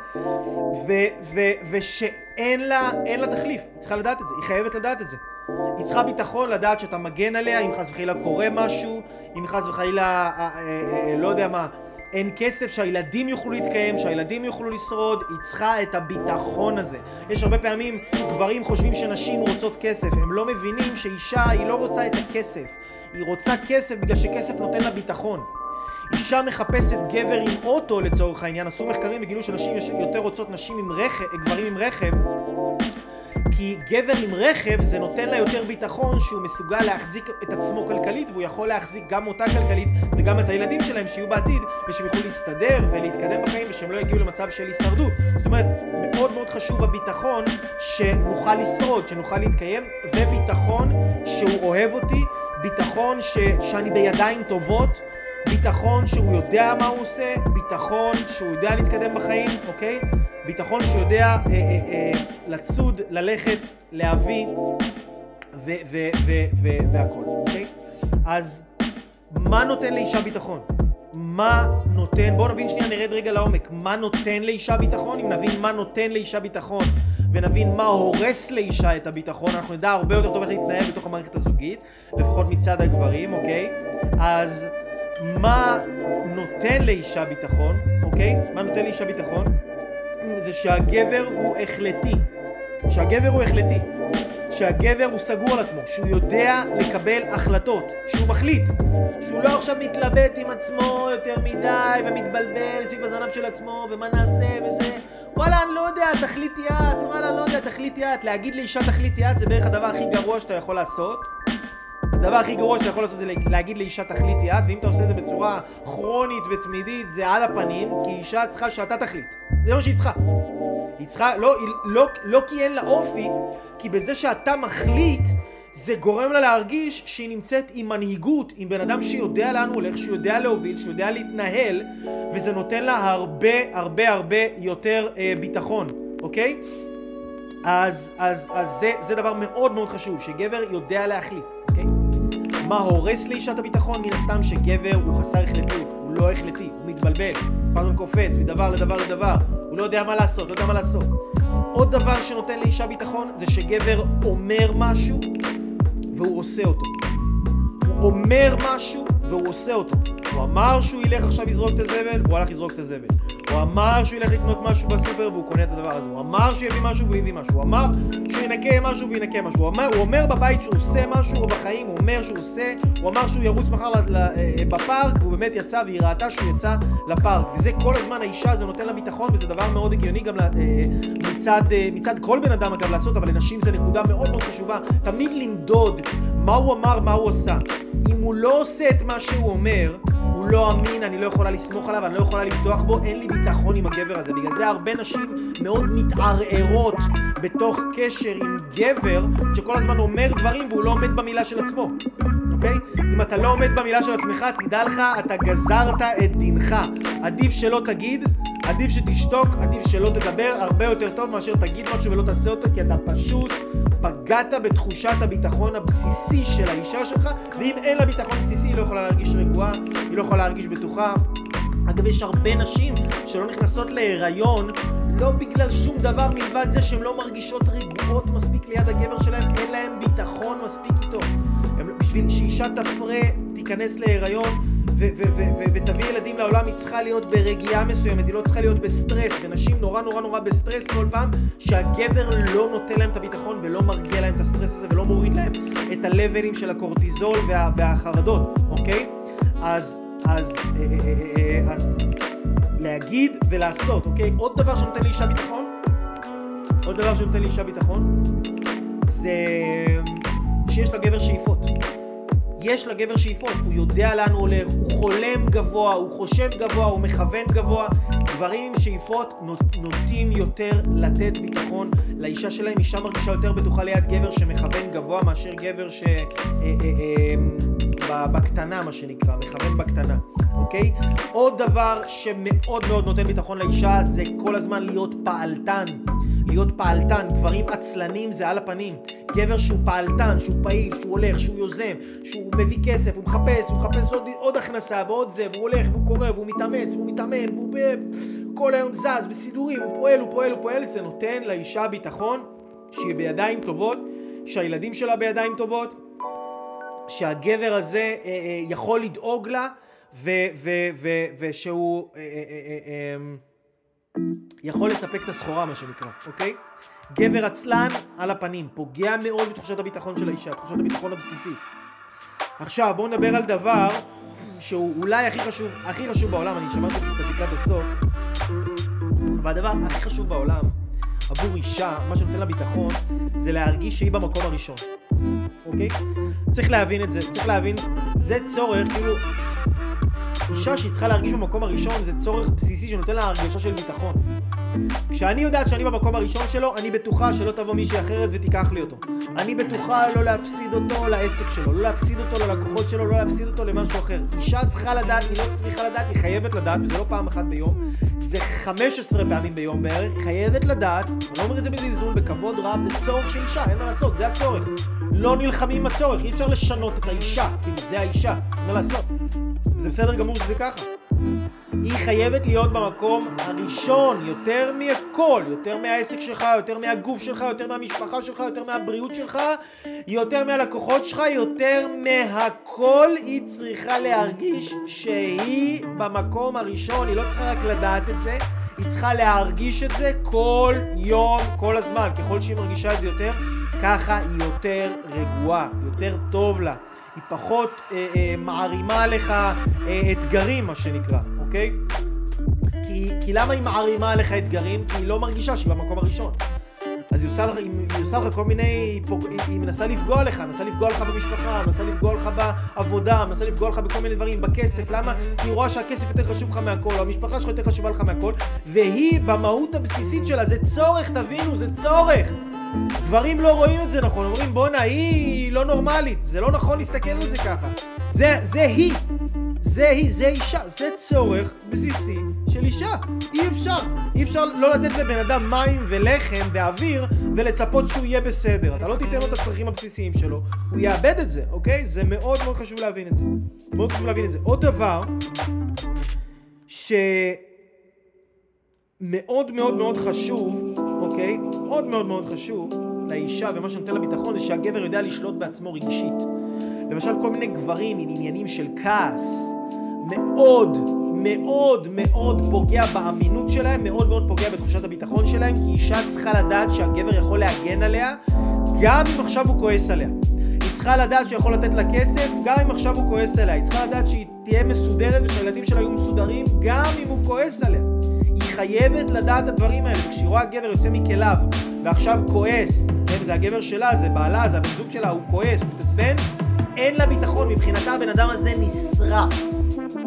ושאין לה, לה תחליף, היא צריכה לדעת את זה, היא חייבת לדעת את זה. היא צריכה ביטחון לדעת שאתה מגן עליה אם חס וחלילה קורה משהו, אם חס וחלילה, אה, אה, אה, לא יודע מה, אין כסף שהילדים יוכלו להתקיים, שהילדים יוכלו לשרוד, היא צריכה את הביטחון הזה. יש הרבה פעמים גברים חושבים שנשים רוצות כסף, הם לא מבינים שאישה היא לא רוצה את הכסף, היא רוצה כסף בגלל שכסף נותן לה ביטחון. אישה מחפשת גבר עם אוטו לצורך העניין, עשו מחקרים וגילו שנשים יותר רוצות נשים עם רכב, גברים עם רכב כי גבר עם רכב זה נותן לה יותר ביטחון שהוא מסוגל להחזיק את עצמו כלכלית והוא יכול להחזיק גם אותה כלכלית וגם את הילדים שלהם שיהיו בעתיד ושהם יוכלו להסתדר ולהתקדם בחיים ושהם לא יגיעו למצב של הישרדות. זאת אומרת, מאוד מאוד חשוב הביטחון שנוכל לשרוד, שנוכל להתקיים וביטחון שהוא אוהב אותי, ביטחון ש... שאני בידיים טובות ביטחון שהוא יודע מה הוא עושה, ביטחון שהוא יודע להתקדם בחיים, אוקיי? ביטחון שיודע אה, אה, אה, לצוד, ללכת, להביא והכל, אוקיי? אז מה נותן לאישה ביטחון? מה נותן, בואו נבין שנייה, נרד רגע לעומק, מה נותן לאישה ביטחון? אם נבין מה נותן לאישה ביטחון ונבין מה הורס לאישה את הביטחון, אנחנו נדע הרבה יותר טוב איך להתנהל בתוך המערכת הזוגית, לפחות מצד הגברים, אוקיי? אז מה נותן לאישה ביטחון, אוקיי? מה נותן לאישה ביטחון? זה שהגבר הוא החלטי. שהגבר הוא החלטי. שהגבר הוא סגור על עצמו, שהוא יודע לקבל החלטות, שהוא מחליט, שהוא לא עכשיו מתלבט עם עצמו יותר מדי ומתבלבל סביב הזנב של עצמו ומה נעשה וזה וואלה אני לא יודע, תחליטי את, וואלה לא יודע, תחליטי את, להגיד לאישה תחליטי את זה בערך הדבר הכי גרוע שאתה יכול לעשות הדבר הכי גרוע שאתה יכול לעשות זה להגיד לאישה תחליטי את, ואם אתה עושה את זה בצורה כרונית ותמידית זה על הפנים, כי אישה צריכה שאתה תחליט. זה מה שהיא צריכה. היא צריכה, לא, היא, לא, לא כי אין לה אופי, כי בזה שאתה מחליט, זה גורם לה להרגיש שהיא נמצאת עם מנהיגות, עם בן אדם שיודע לאן הוא הולך, שיודע להוביל, שיודע להתנהל, וזה נותן לה הרבה הרבה הרבה יותר אה, ביטחון, אוקיי? אז, אז, אז זה, זה דבר מאוד מאוד חשוב, שגבר יודע להחליט? מה הורס לאישת הביטחון? מן הסתם שגבר הוא חסר החלטיות, הוא לא החלטי, הוא מתבלבל, כל הזמן קופץ מדבר לדבר לדבר, הוא לא יודע מה לעשות, לא יודע מה לעשות. עוד דבר שנותן לאישה ביטחון זה שגבר אומר משהו והוא עושה אותו. הוא אומר משהו והוא עושה אותו. הוא אמר שהוא ילך עכשיו לזרוק את הזבל, הוא הלך לזרוק את הזבל. הוא אמר שהוא ילך לקנות משהו בסופר והוא קונה את הדבר הזה. הוא אמר שהוא יביא משהו והוא יביא משהו. הוא אמר שהוא ינקה משהו וינקה משהו. הוא אומר, הוא אומר בבית שהוא עושה משהו, או בחיים הוא אומר שהוא עושה, הוא אמר שהוא ירוץ מחר אה, בפארק, והוא באמת יצא והיא ראתה שהוא יצא לפארק. וזה כל הזמן האישה, זה נותן לה ביטחון, וזה דבר מאוד הגיוני גם אה, מצד, אה, מצד כל בן אדם אגב לעשות, אבל לנשים זה נקודה מאוד מאוד חשובה. תמיד למדוד מה הוא אמר, מה הוא עשה. אם הוא לא עושה את מה שהוא אומר, לא אמין, אני לא יכולה לסמוך עליו, אני לא יכולה לבטוח בו, אין לי ביטחון עם הגבר הזה. בגלל זה הרבה נשים מאוד מתערערות בתוך קשר עם גבר שכל הזמן אומר דברים והוא לא עומד במילה של עצמו. אוקיי? אם אתה לא עומד במילה של עצמך, תדע לך, אתה גזרת את דינך. עדיף שלא תגיד, עדיף שתשתוק, עדיף שלא תדבר, הרבה יותר טוב מאשר תגיד משהו ולא תעשה אותו, כי אתה פשוט פגעת בתחושת הביטחון הבסיסי של האישה שלך, ואם אין לה ביטחון בסיסי היא לא יכולה להרגיש רגועה, היא לא יכולה להרגיש בטוחה. אגב, יש הרבה נשים שלא נכנסות להיריון לא בגלל שום דבר מלבד זה שהן לא מרגישות רגועות מספיק ליד הגבר שלהן, אין להן ביטחון מספיק איתו. בשביל שאישה תפרה, תיכנס להיריון ותביא ילדים לעולם, היא צריכה להיות ברגיעה מסוימת, היא לא צריכה להיות בסטרס, ונשים נורא נורא נורא בסטרס כל פעם שהגבר לא נותן להם את הביטחון ולא מרגיע להם את הסטרס הזה ולא מוריד להם את הלבלים של הקורטיזול וה, והחרדות, אוקיי? אז, אז, אה, אה, אה, אז להגיד ולעשות, אוקיי? עוד דבר שנותן לאישה ביטחון, עוד דבר שנותן לאישה ביטחון, זה שיש לגבר שאיפות. יש לגבר שאיפות, הוא יודע לאן הוא הולך, הוא חולם גבוה, הוא חושב גבוה, הוא מכוון גבוה. גברים עם שאיפות נוטים יותר לתת ביטחון לאישה שלהם, אישה מרגישה יותר בטוחה ליד גבר שמכוון גבוה מאשר גבר ש... אה, אה, אה, בקטנה מה שנקרא, מכוון בקטנה, אוקיי? עוד דבר שמאוד מאוד נותן ביטחון לאישה זה כל הזמן להיות פעלתן. להיות פעלתן, גברים עצלנים זה על הפנים. גבר שהוא פעלתן, שהוא פעיל, שהוא הולך, שהוא יוזם, שהוא מביא כסף, הוא מחפש, הוא מחפש עוד, עוד הכנסה ועוד זה, והוא הולך והוא קורא והוא מתאמץ והוא מתאמן והוא ב... כל היום זז בסידורים, הוא פועל, הוא פועל, הוא פועל, זה נותן לאישה ביטחון שהיא בידיים טובות, שהילדים שלה בידיים טובות, שהגבר הזה אה, אה, יכול לדאוג לה ו, ו, ו, ושהוא אה, אה, אה, אה, אה, יכול לספק את הסחורה מה שנקרא, אוקיי? גבר עצלן על הפנים, פוגע מאוד בתחושת הביטחון של האישה, תחושת הביטחון הבסיסי. עכשיו בואו נדבר על דבר שהוא אולי הכי חשוב, הכי חשוב בעולם, אני שמעתי את זה קצת לקראת הסוף, אבל הדבר הכי חשוב בעולם עבור אישה, מה שנותן לה ביטחון, זה להרגיש שהיא במקום הראשון, אוקיי? צריך להבין את זה, צריך להבין, זה צורך, כאילו, אישה שהיא צריכה להרגיש במקום הראשון זה צורך בסיסי שנותן לה הרגשה של ביטחון. כשאני יודעת שאני במקום הראשון שלו, אני בטוחה שלא תבוא מישהי אחרת ותיקח לי אותו. אני בטוחה לא להפסיד אותו לעסק שלו, לא להפסיד אותו ללקוחות שלו, לא להפסיד אותו למשהו אחר. אישה צריכה לדעת, היא לא צריכה לדעת, היא חייבת לדעת, וזה לא פעם אחת ביום, זה 15 פעמים ביום בערך, היא חייבת לדעת, אני לא אומר את זה בזלזול, בכבוד רב, זה צורך של אישה, אין מה לעשות, זה הצורך. לא נלחמים עם הצורך, אי אפשר לשנות את האישה, כי זה האישה, אין מה לעשות. וזה בסדר גמור שזה ככה. היא חייבת להיות במקום הראשון, יותר מהכל, יותר מהעסק שלך, יותר מהגוף שלך, יותר מהמשפחה שלך, יותר מהבריאות שלך, יותר מהלקוחות שלך, יותר מהכל היא צריכה להרגיש שהיא במקום הראשון, היא לא צריכה רק לדעת את זה, היא צריכה להרגיש את זה כל יום, כל הזמן. ככל שהיא מרגישה את זה יותר, ככה היא יותר רגועה, יותר טוב לה. היא פחות אה, אה, מערימה עליך אה, אתגרים, מה שנקרא, אוקיי? כי, כי למה היא מערימה עליך אתגרים? כי היא לא מרגישה שהיא במקום הראשון. אז היא עושה לך, היא, היא עושה לך כל מיני, היא, היא, היא מנסה לפגוע לך, מנסה לפגוע לך במשפחה, מנסה לפגוע לך בעבודה, מנסה לפגוע לך בכל מיני דברים, בכסף, למה? כי היא רואה שהכסף יותר חשוב לך מהכל, או המשפחה שלך יותר חשובה לך מהכל, והיא במהות הבסיסית שלה, זה צורך, תבינו, זה צורך. גברים לא רואים את זה נכון, אומרים בואנה היא לא נורמלית, זה לא נכון להסתכל על זה ככה. זה, זה היא, זה היא, זה אישה, זה צורך בסיסי של אישה. אי אפשר, אי אפשר לא לתת לבן אדם מים ולחם ואוויר ולצפות שהוא יהיה בסדר. אתה לא תיתן לו את הצרכים הבסיסיים שלו, הוא יאבד את זה, אוקיי? זה מאוד מאוד חשוב להבין את זה. מאוד חשוב להבין את זה. עוד דבר, ש... מאוד מאוד מאוד חשוב, אוקיי? מאוד מאוד מאוד חשוב לאישה ומה שנותן לה ביטחון זה שהגבר יודע לשלוט בעצמו רגשית. למשל כל מיני גברים עם עניינים של כעס, מאוד מאוד מאוד פוגע באמינות שלהם, מאוד מאוד פוגע בתחושת הביטחון שלהם, כי אישה צריכה לדעת שהגבר יכול להגן עליה, גם אם עכשיו הוא כועס עליה. היא צריכה לדעת שהוא יכול לתת לה כסף, גם אם עכשיו הוא כועס עליה. היא צריכה לדעת שהיא תהיה מסודרת ושהילדים שלה יהיו מסודרים, גם אם הוא כועס עליה. חייבת לדעת את הדברים האלה. כשהיא רואה גבר יוצא מכליו ועכשיו כועס, כן, זה הגבר שלה, זה בעלה, זה הבן זוג שלה, הוא כועס, הוא מתעצבן, אין לה ביטחון, מבחינתה הבן אדם הזה נשרף.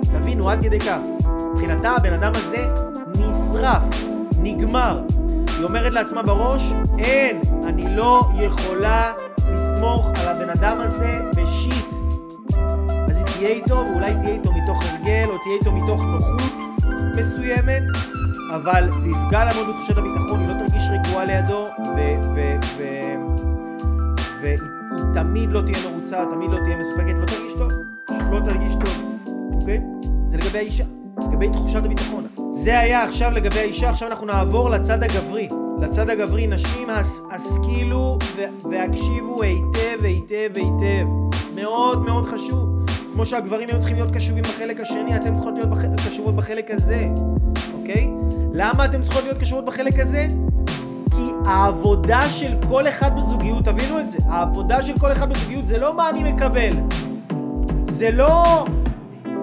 תבינו, עד כדי כך. מבחינתה הבן אדם הזה נשרף, נגמר. היא אומרת לעצמה בראש, אין, אני לא יכולה לסמוך על הבן אדם הזה בשיט. אז היא תהיה איתו, ואולי תהיה איתו מתוך הרגל, או תהיה איתו מתוך נוחות מסוימת, אבל זה יפגע לה מאוד בתחושת הביטחון, היא לא תרגיש רגועה לידו, והיא תמיד לא תהיה מרוצה, תמיד לא תהיה מסופקת, לא תרגיש טוב, פשוט לא תרגיש טוב, אוקיי? זה לגבי האישה, לגבי תחושת הביטחון. זה היה עכשיו לגבי האישה, עכשיו אנחנו נעבור לצד הגברי. לצד הגברי, נשים השכילו והקשיבו היטב היטב היטב. מאוד מאוד חשוב. כמו שהגברים היו צריכים להיות קשובים בחלק השני, אתם צריכות להיות בח... קשובות בחלק הזה, אוקיי? למה אתם צריכות להיות קשובות בחלק הזה? כי העבודה של כל אחד בזוגיות, תבינו את זה, העבודה של כל אחד בזוגיות זה לא מה אני מקבל. זה לא...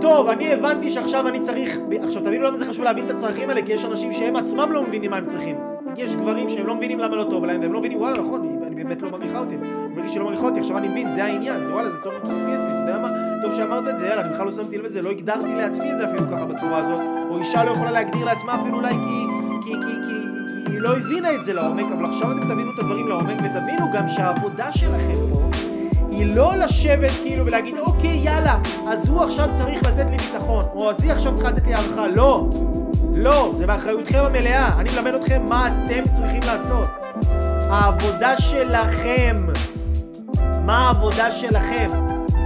טוב, אני הבנתי שעכשיו אני צריך... עכשיו תבינו למה זה חשוב להבין את הצרכים האלה, כי יש אנשים שהם עצמם לא מבינים מה הם צריכים. יש גברים שהם לא מבינים למה לא טוב להם, והם לא מבינים, וואלה, נכון, אני באמת לא מעריכה אותי. אני מרגיש שלא מעריכה אותי, עכשיו אני מבין, זה העניין, זה וואלה, זה צורך בסיסי אצלי, אתה יודע מה? טוב שאמרת את זה, יאללה, אני בכלל לא שמתי לב לזה, לא הגדרתי לעצמי את זה אפילו ככה בצורה הזאת, או אישה לא יכולה להגדיר לעצמה אפילו אולי כי, כי, כי, כי היא לא הבינה את זה לעומק, אבל עכשיו אתם תבינו את הדברים לעומק, ותבינו גם שהעבודה שלכם פה היא לא לשבת כאילו ולהגיד אוקיי יאללה אז הוא עכשיו צריך לתת לי ביטחון או אז היא עכשיו צריכה לתת לי הערכה לא לא, זה באחריותכם המלאה. אני מלמד אתכם מה אתם צריכים לעשות. העבודה שלכם, מה העבודה שלכם?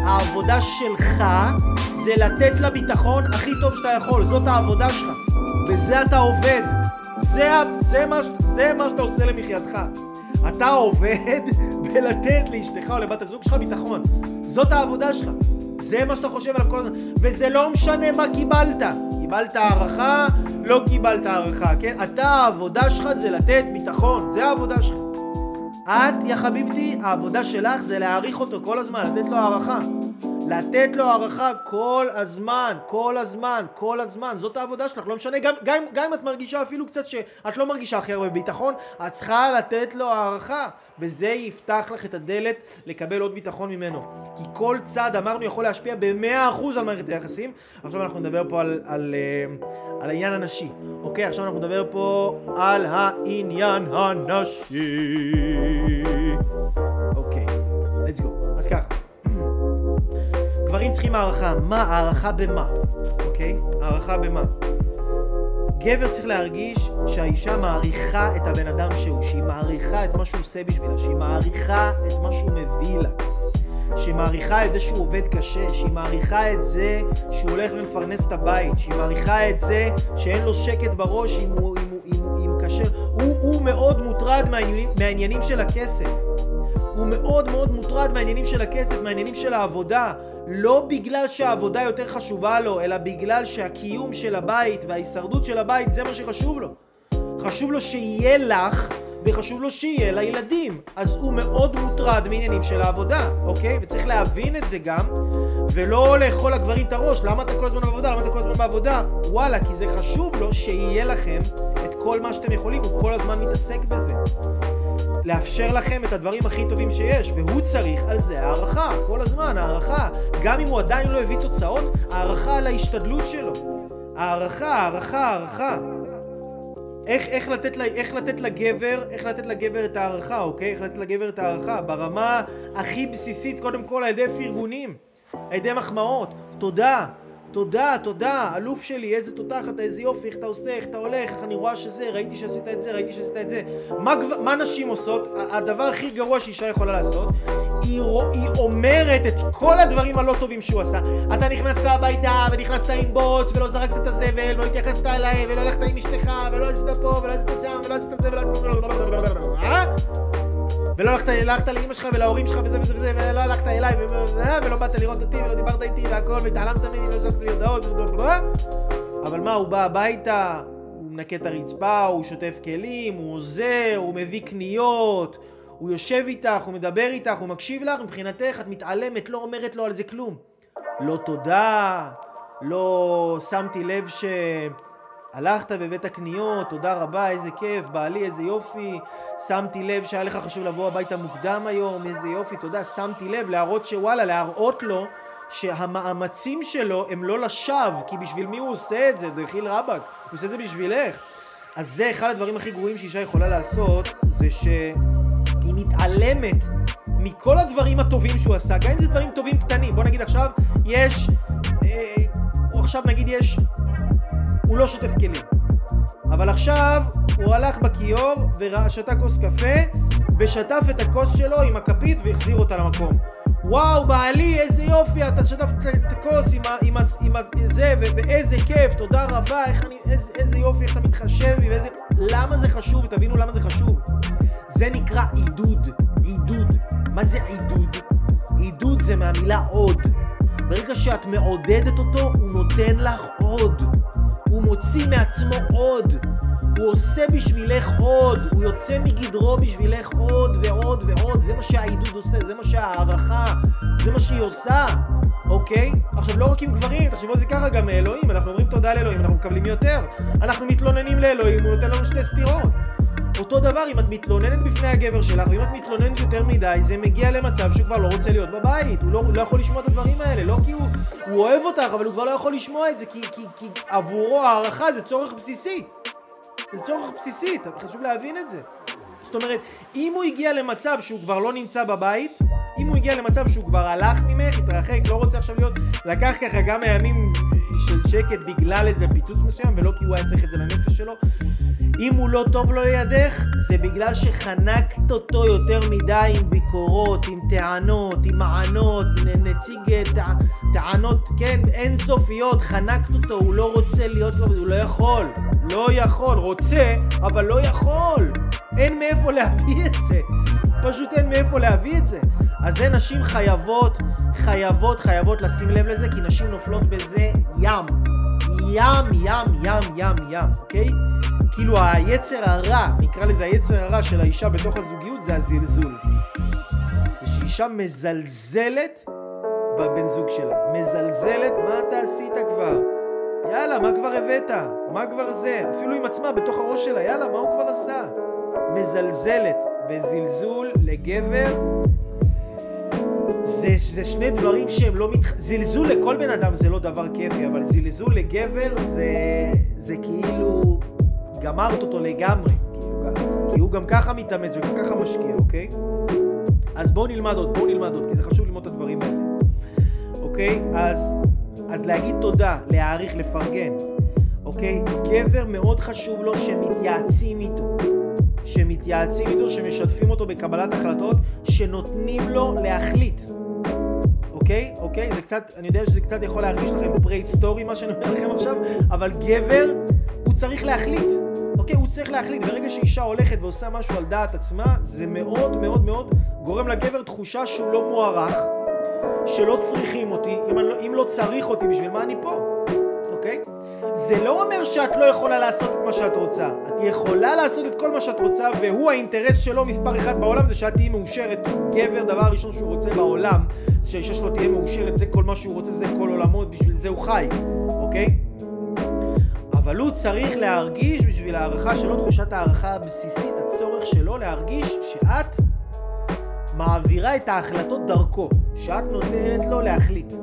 העבודה שלך זה לתת לה ביטחון הכי טוב שאתה יכול, זאת העבודה שלך. בזה אתה עובד. זה, זה, מה, זה מה שאתה עושה למחייתך. אתה עובד <laughs> בלתת לאשתך או לבת הזוג שלך ביטחון. זאת העבודה שלך. זה מה שאתה חושב עליו כל הזמן. וזה לא משנה מה קיבלת. קיבלת הערכה, לא קיבלת הערכה, כן? אתה, העבודה שלך זה לתת ביטחון, זה העבודה שלך. את, יא חביבתי, העבודה שלך זה להעריך אותו כל הזמן, לתת לו הערכה. לתת לו הערכה כל הזמן, כל הזמן, כל הזמן, זאת העבודה שלך, לא משנה, גם, גם, גם אם את מרגישה אפילו קצת שאת לא מרגישה הכי הרבה ביטחון, את צריכה לתת לו הערכה, וזה יפתח לך את הדלת לקבל עוד ביטחון ממנו. כי כל צד, אמרנו, יכול להשפיע ב-100% על מערכת היחסים. עכשיו אנחנו נדבר פה על, על, על, אה, על העניין הנשי, אוקיי? עכשיו אנחנו נדבר פה על העניין הנשי. אוקיי, let's go. אז ככה. גברים צריכים הערכה. מה? הערכה במה? אוקיי? הערכה במה? גבר צריך להרגיש שהאישה מעריכה את הבן אדם שהוא, שהיא מעריכה את מה שהוא עושה בשבילה, שהיא מעריכה את מה שהוא מביא לה. שהיא מעריכה את זה שהוא עובד קשה, שהיא מעריכה את זה שהוא הולך ומפרנס את הבית, שהיא מעריכה את זה שאין לו שקט בראש אם הוא, אם הוא, אם הוא, אם קשה. הוא, הוא מאוד מוטרד מהעניינים, מהעניינים של הכסף. הוא מאוד מאוד מוטרד מהעניינים של הכסף, מהעניינים של העבודה. לא בגלל שהעבודה יותר חשובה לו, אלא בגלל שהקיום של הבית וההישרדות של הבית זה מה שחשוב לו. חשוב לו שיהיה לך וחשוב לו שיהיה לילדים. אז הוא מאוד מוטרד מעניינים של העבודה, אוקיי? וצריך להבין את זה גם, ולא לאכול לגברים את הראש. למה אתה כל הזמן בעבודה? למה אתה כל הזמן בעבודה? וואלה, כי זה חשוב לו שיהיה לכם את כל מה שאתם יכולים, הוא כל הזמן מתעסק בזה. לאפשר לכם את הדברים הכי טובים שיש, והוא צריך על זה הערכה, כל הזמן, הערכה. גם אם הוא עדיין לא הביא תוצאות, הערכה על ההשתדלות שלו. הערכה, הערכה, הערכה. איך, איך, לתת, איך לתת לגבר, איך לתת לגבר את הערכה, אוקיי? איך לתת לגבר את הערכה? ברמה הכי בסיסית, קודם כל על ידי פרגונים, על ידי מחמאות, תודה, תודה, תודה, אלוף שלי, איזה תותחת, איזה יופי, איך אתה עושה, איך אתה הולך, איך אני רואה שזה, ראיתי שעשית את זה, ראיתי שעשית את זה. מה, מה נשים עושות? הדבר הכי גרוע שאישה יכולה לעשות, היא, היא אומרת את כל הדברים הלא טובים שהוא עשה. אתה נכנסת הביתה, ונכנסת עם בוץ, ולא זרקת את הזבל, ולא התייחסת אליי, ולא הלכת עם אשתך, ולא עשית פה, ולא עשית שם, ולא עשית את זה, ולא עשית ולא הלכת, הלכת לאמא שלך ולהורים שלך וזה וזה וזה, ולא הלכת אליי, ו- ולא באת לראות אותי, ולא דיברת איתי והכל, והתעלמת ממני, ולא שלחת לי הודעות. אבל מה, הוא בא הביתה, הוא מנקה את הרצפה, הוא שוטף כלים, הוא עוזר, הוא מביא קניות, הוא יושב איתך, הוא מדבר איתך, הוא מקשיב לך, מבחינתך את מתעלמת, לא אומרת לו על זה כלום. לא תודה, לא שמתי לב שהלכת והבאת קניות, תודה רבה, איזה כיף, בעלי, איזה יופי, שמתי לב שהיה לך חשוב לבוא הביתה מוקדם היום, איזה יופי, תודה, שמתי לב, להראות שוואלה, להראות לו שהמאמצים שלו הם לא לשווא, כי בשביל מי הוא עושה את זה, דחיל רבאק, הוא עושה את זה בשבילך. אז זה אחד הדברים הכי גרועים שאישה יכולה לעשות, זה שהיא מתעלמת מכל הדברים הטובים שהוא עשה, גם אם זה דברים טובים קטנים. בוא נגיד עכשיו, יש, אה, עכשיו נגיד יש, הוא לא שוטף כלים. אבל עכשיו הוא הלך בכיור ושתה כוס קפה ושטף את הכוס שלו עם הכפית והחזיר אותה למקום. וואו, בעלי, איזה יופי, אתה שטפת את הכוס עם, ה, עם, ה, עם ה, זה, ו, ואיזה כיף, תודה רבה, איך אני, איזה, איזה יופי, איך אתה מתחשב בי, ואיזה... למה זה חשוב? תבינו למה זה חשוב. זה נקרא עידוד, עידוד. מה זה עידוד? עידוד זה מהמילה עוד. ברגע שאת מעודדת אותו, הוא נותן לך עוד. הוא מוציא מעצמו עוד. הוא עושה בשבילך עוד, הוא יוצא מגדרו בשבילך עוד ועוד ועוד, זה מה שהעידוד עושה, זה מה שההערכה, זה מה שהיא עושה, אוקיי? עכשיו לא רק עם גברים, תחשבו על זה ככה גם מאלוהים, אנחנו אומרים תודה לאלוהים, אנחנו מקבלים יותר, אנחנו מתלוננים לאלוהים, הוא נותן לנו שתי סטירות. אותו דבר, אם את מתלוננת בפני הגבר שלך, ואם את מתלוננת יותר מדי, זה מגיע למצב שהוא כבר לא רוצה להיות בבית, הוא לא, הוא לא יכול לשמוע את הדברים האלה, לא כי הוא, הוא אוהב אותך, אבל הוא כבר לא יכול לשמוע את זה, כי, כי, כי עבורו הערכה זה צורך בסיסי. זה צורך בסיסי, חשוב להבין את זה. זאת אומרת, אם הוא הגיע למצב שהוא כבר לא נמצא בבית, אם הוא הגיע למצב שהוא כבר הלך ממך, התרחק, לא רוצה עכשיו להיות, לקח ככה כמה ימים של שקט בגלל איזה פיצוץ מסוים, ולא כי הוא היה צריך את זה לנפש שלו, אם הוא לא טוב לו לידך, זה בגלל שחנקת אותו יותר מדי עם ביקורות, עם טענות, עם מענות, נציג טע, טענות, כן, אינסופיות, חנקת אותו, הוא לא רוצה להיות הוא לא יכול, לא יכול, רוצה, אבל לא יכול. אין מאיפה <laughs> להביא את זה. פשוט אין מאיפה להביא את זה. אז זה נשים חייבות, חייבות, חייבות לשים לב לזה, כי נשים נופלות בזה ים. ים, ים, ים, ים, ים, אוקיי? כאילו היצר הרע, נקרא לזה היצר הרע של האישה בתוך הזוגיות, זה הזלזול. זה שאישה מזלזלת בבן זוג שלה. מזלזלת, מה אתה עשית כבר? יאללה, מה כבר הבאת? מה כבר זה? אפילו עם עצמה, בתוך הראש שלה, יאללה, מה הוא כבר עשה? מזלזלת וזלזול לגבר זה, זה שני דברים שהם לא מתח... זלזול לכל בן אדם זה לא דבר כיפי, אבל זלזול לגבר זה, זה כאילו גמרת אותו לגמרי, כי הוא גם ככה מתאמץ וגם ככה משקיע, אוקיי? אז בואו נלמד עוד, בואו נלמד עוד, כי זה חשוב ללמוד את הדברים האלה, אוקיי? אז, אז להגיד תודה, להעריך, לפרגן, אוקיי? גבר מאוד חשוב לו שמתייעצים איתו. שמתייעצים איתו, שמשתפים אותו בקבלת החלטות, שנותנים לו להחליט. אוקיי? אוקיי? זה קצת, אני יודע שזה קצת יכול להרגיש לכם פרה-היסטורי מה שאני אומר לכם עכשיו, אבל גבר, הוא צריך להחליט. אוקיי, הוא צריך להחליט. ברגע שאישה הולכת ועושה משהו על דעת עצמה, זה מאוד מאוד מאוד גורם לגבר תחושה שהוא לא מוערך, שלא צריכים אותי. אם, לא, אם לא צריך אותי, בשביל מה אני פה? אוקיי? זה לא אומר שאת לא יכולה לעשות את מה שאת רוצה. את יכולה לעשות את כל מה שאת רוצה, והוא האינטרס שלו מספר אחד בעולם זה שאת תהיי מאושרת. גבר, דבר ראשון שהוא רוצה בעולם, זה שהאישה שלו תהיה מאושרת, זה כל מה שהוא רוצה, זה כל עולמות, בשביל זה הוא חי, אוקיי? אבל הוא צריך להרגיש בשביל הערכה שלו, תחושת הערכה הבסיסית, הצורך שלו להרגיש שאת מעבירה את ההחלטות דרכו, שאת נותנת לו להחליט.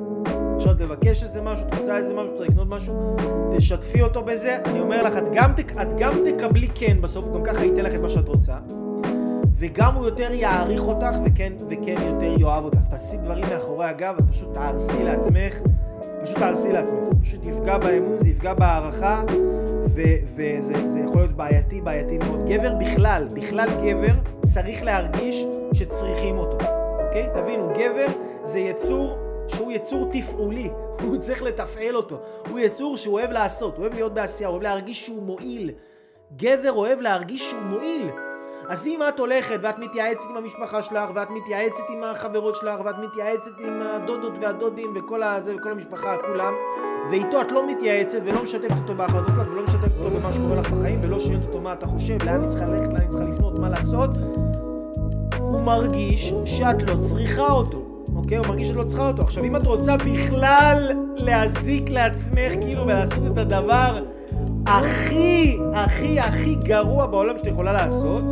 עכשיו תבקש איזה משהו, את רוצה איזה משהו, לקנות משהו, תשתפי אותו בזה, אני אומר לך, את גם, את גם תקבלי כן בסוף, גם ככה ייתן לך את מה שאת רוצה, וגם הוא יותר יעריך אותך, וכן, וכן יותר יאהב אותך. תעשי דברים מאחורי הגב, ופשוט תהרסי לעצמך, פשוט תהרסי לעצמך, פשוט יפגע באמון, זה יפגע בהערכה, וזה יכול להיות בעייתי, בעייתי מאוד. גבר בכלל, בכלל גבר צריך להרגיש שצריכים אותו, אוקיי? תבינו, גבר זה יצור שהוא יצור תפעולי, <laughs> הוא צריך לתפעל אותו. הוא יצור שהוא אוהב לעשות, הוא אוהב להיות בעשייה, הוא אוהב להרגיש שהוא מועיל. גבר אוהב להרגיש שהוא מועיל. אז אם את הולכת ואת מתייעצת עם המשפחה שלך, ואת מתייעצת עם החברות שלך, ואת מתייעצת עם הדודות והדודים וכל, הזה, וכל המשפחה, כולם, ואיתו את לא מתייעצת ולא משתפת אותו בהחלטות שלך ולא משתפת אותו במה שקורה לך בחיים ולא שואלת אותו מה אתה חושב, לאן אני צריכה ללכת, לאן אני צריכה לפנות, מה לעשות, הוא מרגיש שאת לא צריכה אותו. אוקיי? הוא מרגיש שאת לא צריכה אותו. עכשיו, אם את רוצה בכלל להזיק לעצמך, כאילו, ולעשות את הדבר הכי, הכי, הכי גרוע בעולם שאת יכולה לעשות,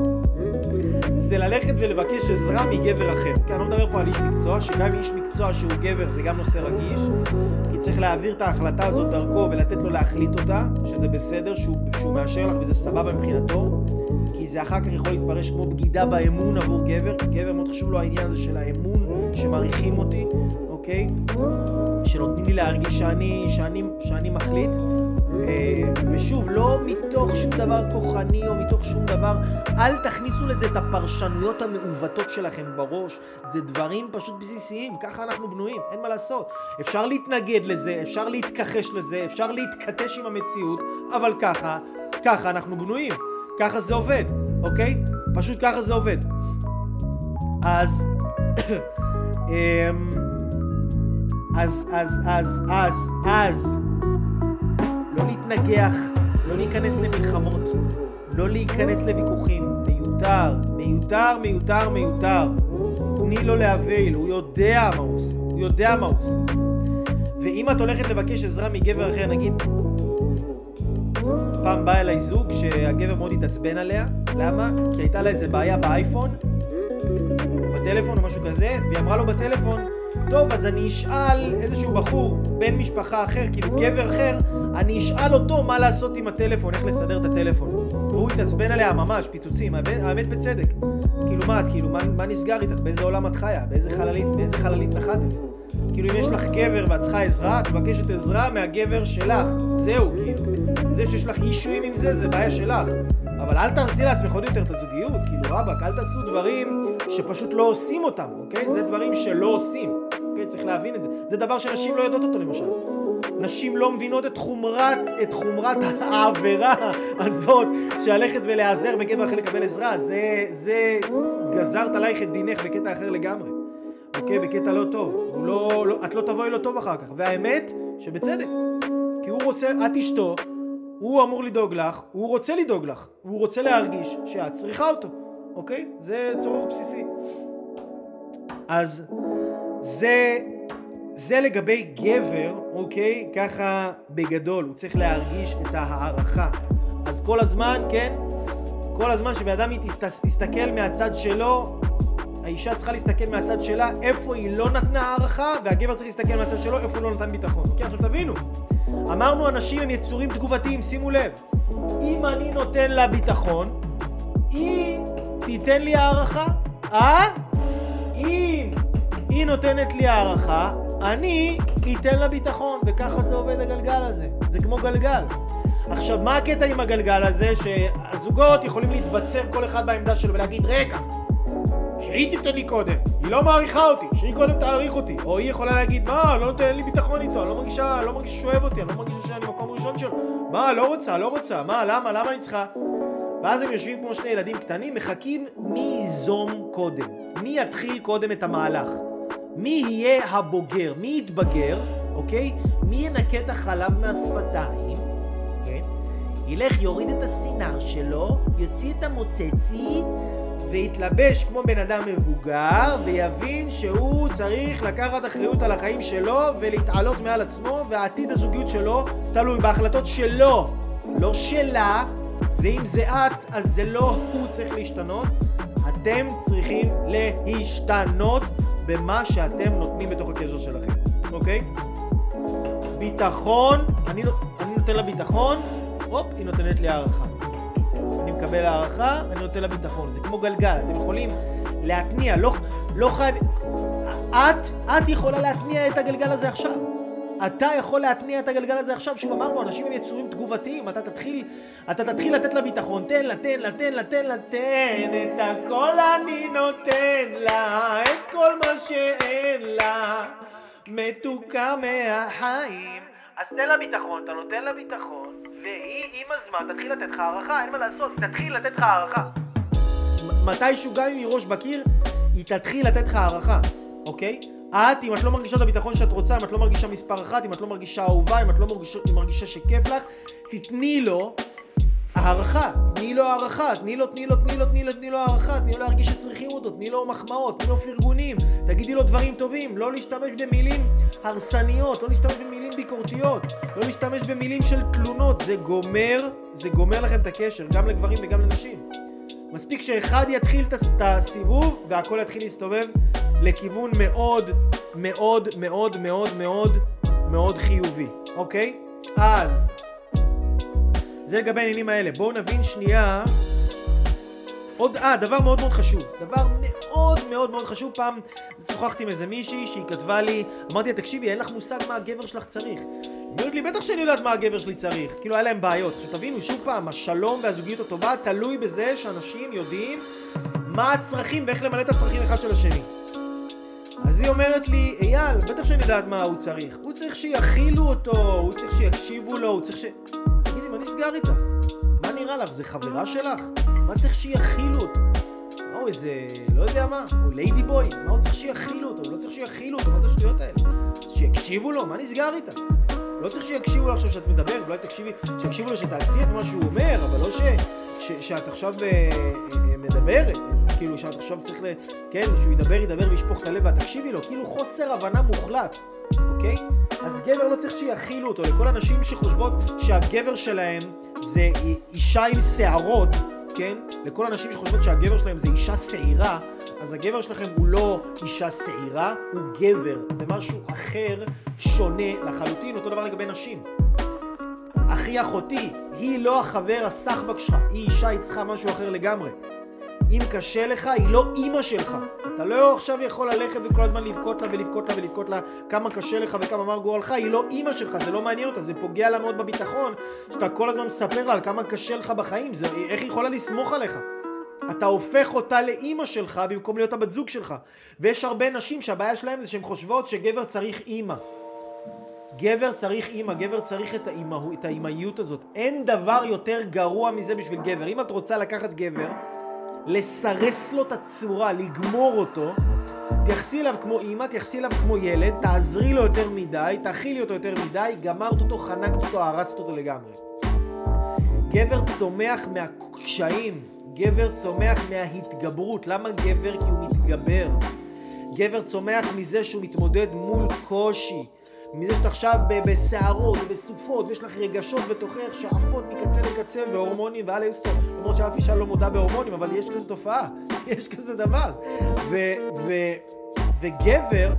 זה ללכת ולבקש עזרה מגבר אחר. כי אני לא מדבר פה על איש מקצוע, שגם איש מקצוע שהוא גבר זה גם נושא רגיש, כי צריך להעביר את ההחלטה הזאת דרכו ולתת לו להחליט אותה, שזה בסדר, שהוא, שהוא מאשר לך וזה סבבה מבחינתו, כי זה אחר כך יכול להתפרש כמו בגידה באמון עבור גבר, כי גבר מאוד חשוב לו העניין הזה של האמון, שמעריכים אותי, אוקיי? שנותנים לי להרגיש שאני, שאני, שאני מחליט. אה, ושוב, לא מתוך שום דבר כוחני או מתוך שום דבר, אל תכניסו לזה את הפרשנויות המעוותות שלכם בראש. זה דברים פשוט בסיסיים, ככה אנחנו בנויים, אין מה לעשות. אפשר להתנגד לזה, אפשר להתכחש לזה, אפשר להתכתש עם המציאות, אבל ככה, ככה אנחנו בנויים. ככה זה עובד, אוקיי? פשוט ככה זה עובד. אז... <coughs> אמ, אז, אז, אז, אז, אז, לא להתנגח, לא להיכנס למלחמות, לא להיכנס לוויכוחים. מיותר, מיותר, מיותר, מיותר. תני לו להבהיל, הוא יודע מה הוא עושה, הוא יודע מה הוא עושה. ואם את הולכת לבקש עזרה מגבר אחר, נגיד, פעם בא אליי זוג שהגבר מאוד התעצבן עליה, למה? כי הייתה לה איזה בעיה באייפון, בטלפון או משהו כזה, והיא אמרה לו בטלפון, טוב, אז אני אשאל איזשהו בחור, בן משפחה אחר, כאילו גבר אחר, אני אשאל אותו מה לעשות עם הטלפון, איך לסדר את הטלפון. והוא התעצבן עליה ממש, פיצוצים, האמת בצדק. כאילו מה את, כאילו, מה, מה נסגר איתך? באיזה עולם את חיה? באיזה חללית, באיזה חללית נחתת? כאילו אם יש לך גבר ואת צריכה עזרה, את מבקשת עזרה מהגבר שלך. זהו, כאילו. זה שיש לך אישויים עם זה, זה בעיה שלך. אבל אל תרסי לעצמך עוד יותר את הזוגיות, כאילו רבאק, אל תעשו דברים שפשוט לא עושים אותם, אוקיי? זה דברים שלא עושים, אוקיי? צריך להבין את זה. זה דבר שנשים לא יודעות אותו למשל. נשים לא מבינות את חומרת, את חומרת העבירה הזאת של ללכת ולהיעזר בגבר אחר לקבל עזרה. זה, זה גזרת עלייך את דינך בקטע אחר לגמרי. אוקיי? בקטע לא טוב. לא, לא, את לא תבואי לו טוב אחר כך. והאמת, שבצדק. כי הוא רוצה, את אשתו, הוא אמור לדאוג לך, הוא רוצה לדאוג לך, הוא רוצה להרגיש שאת צריכה אותו, אוקיי? זה צורך בסיסי. אז זה, זה לגבי גבר, אוקיי? ככה בגדול, הוא צריך להרגיש את ההערכה. אז כל הזמן, כן? כל הזמן שבן אדם יסתכל מהצד שלו, האישה צריכה להסתכל מהצד שלה איפה היא לא נתנה הערכה, והגבר צריך להסתכל מהצד שלו איפה הוא לא נתן ביטחון. אוקיי, עכשיו תבינו. אמרנו אנשים הם יצורים תגובתיים, שימו לב. אם אני נותן לה ביטחון, היא תיתן לי הערכה, אה? אם היא נותנת לי הערכה, אני אתן לה ביטחון, וככה זה עובד הגלגל הזה. זה כמו גלגל. עכשיו, מה הקטע עם הגלגל הזה? שהזוגות יכולים להתבצר כל אחד בעמדה שלו ולהגיד, רגע, שהיא תיתן לי קודם, היא לא מעריכה אותי, שהיא קודם תעריך אותי. או היא יכולה להגיד, מה, לא נותן לי ביטחון איתו, אני לא מרגישה, לא מרגישה שהוא אוהב אותי, אני לא מרגישה שאני מקום ראשון שלו. מה, לא רוצה, לא רוצה, מה, למה, למה אני צריכה? ואז הם יושבים כמו שני ילדים קטנים, מחכים מי ייזום קודם, מי יתחיל קודם את המהלך, מי יהיה הבוגר, מי יתבגר, אוקיי? מי ינקה את החלב מהשפתיים, כן? ילך, יוריד את הסינר שלו, יוציא את המוצצי, ויתלבש כמו בן אדם מבוגר, ויבין שהוא צריך לקחת אחריות על החיים שלו ולהתעלות מעל עצמו, ועתיד הזוגיות שלו תלוי בהחלטות שלו, לא שלה, ואם זה את, אז זה לא הוא צריך להשתנות, אתם צריכים להשתנות במה שאתם נותנים בתוך הקשר שלכם, אוקיי? ביטחון, אני, אני נותן לה ביטחון, הופ, היא נותנת לי הערכה. מקבל הערכה, אני נותן לה ביטחון. זה כמו גלגל, אתם יכולים להתניע, לא, לא חייב... את, את יכולה להתניע את הגלגל הזה עכשיו. אתה יכול להתניע את הגלגל הזה עכשיו, שוב אמרנו, אנשים הם יצורים תגובתיים, אתה תתחיל, אתה תתחיל לתת לה ביטחון, תן לה, תן לה, תן לה, תן לה, תן את הכל אני נותן לה, את כל מה שאין לה, מתוקה מהחיים. אז תן לה ביטחון, אתה נותן לה ביטחון, והיא עם הזמן תתחיל לתת לך הערכה, אין מה לעשות, תתחיל לתת לך הערכה. מתישהו, גם אם היא ראש בקיר, היא תתחיל לתת לך הערכה, אוקיי? את, אם את לא מרגישה את הביטחון שאת רוצה, אם את לא מרגישה מספר אחת, אם את לא מרגישה אהובה, אם את לא מרגישה, מרגישה שכיף לך, תתני לו הערכה, תני לו הערכה, תני לו, תני לו, תני לו, תני לו, תני לו הערכה, תני לו להרגיש שצריכים אותו, תני לו מחמאות, תני לו פרגונים, תגידי לו דברים טובים, לא להשתמש במילים הרסניות, לא להשתמש במילים ביקורתיות, לא להשתמש במילים של תלונות, זה גומר, זה גומר לכם את הקשר, גם לגברים וגם לנשים. מספיק שאחד יתחיל את הסיבוב והכל יתחיל להסתובב לכיוון מאוד מאוד מאוד מאוד מאוד מאוד חיובי, אוקיי? אז זה לגבי העניינים האלה. בואו נבין שנייה עוד, אה, דבר מאוד מאוד חשוב. דבר מאוד מאוד מאוד חשוב. פעם שוחחתי עם איזה מישהי שהיא כתבה לי, אמרתי לה, תקשיבי, אין לך מושג מה הגבר שלך צריך. היא אומרת לי, בטח שאני יודעת מה הגבר שלי צריך. כאילו, היה להם בעיות. עכשיו תבינו, שוב פעם, השלום והזוגיות הטובה תלוי בזה שאנשים יודעים מה הצרכים ואיך למלא את הצרכים אחד של השני. אז היא אומרת לי, אייל, בטח שאני יודעת מה הוא צריך. הוא צריך שיכילו אותו, הוא צריך שיקשיבו לו, הוא צריך ש... תגידי, מה נסגר איתך? מה נראה לך? זה חברה שלך? מה צריך שיכילו אותו? מה הוא איזה, לא יודע מה, הוא ליידי בוי? מה הוא צריך שיכילו אותו? הוא לא צריך שיכילו אותו, מה זה השטויות האלה? שיקשיבו לו? מה נסגר איתך? לא צריך שיקשיבו לו עכשיו שאת מדברת, אולי תקשיבי, שיקשיבו לו שתעשי את מה שהוא אומר, אבל לא ש, ש, שאת עכשיו אה, אה, מדברת, כאילו שאת עכשיו צריך, ל, כן, שהוא ידבר, ידבר וישפוך את הלב ואת תקשיבי לו, כאילו חוסר הבנה מוחלט, אוקיי? אז גבר לא צריך שיכילו אותו, לכל הנשים שחושבות שהגבר שלהם זה אישה עם שערות, כן? לכל הנשים שחושבות שהגבר שלהם זה אישה שעירה, אז הגבר שלכם הוא לא אישה שעירה, הוא גבר. זה משהו אחר, שונה לחלוטין, אותו דבר לגבי נשים. אחי אחותי, היא לא החבר הסחבק שלך, היא אישה, היא צריכה משהו אחר לגמרי. אם קשה לך, היא לא אימא שלך. אתה לא עכשיו יכול ללכת וכל הזמן לבכות לה ולבכות לה ולבכות לה כמה קשה לך וכמה מר גורלך, היא לא אימא שלך, זה לא מעניין אותה, זה פוגע לה מאוד בביטחון, שאתה כל הזמן מספר לה על כמה קשה לך בחיים, זה, איך היא יכולה לסמוך עליך? אתה הופך אותה לאימא שלך במקום להיות הבת זוג שלך. ויש הרבה נשים שהבעיה שלהם זה שהן חושבות שגבר צריך אימא. גבר צריך אימא, גבר צריך את, האימא, את האימהיות הזאת. אין דבר יותר גרוע מזה בשביל גבר. אם את רוצה לקחת גבר, לסרס לו את הצורה, לגמור אותו, תייחסי אליו כמו אימא, תייחסי אליו כמו ילד, תעזרי לו יותר מדי, תאכילי אותו יותר מדי, גמרת אותו, חנקת אותו, הרסת אותו לגמרי. גבר צומח מהקשיים, גבר צומח מההתגברות. למה גבר? כי הוא מתגבר. גבר צומח מזה שהוא מתמודד מול קושי. מזה שאת עכשיו בסערות ובסופות ויש לך רגשות בתוכך שעפות מקצה לקצה והורמונים ואללה יוסטו למרות שאף אישה לא מודה בהורמונים אבל יש כזה תופעה, <laughs> יש כזה דבר. ו, ו, וגבר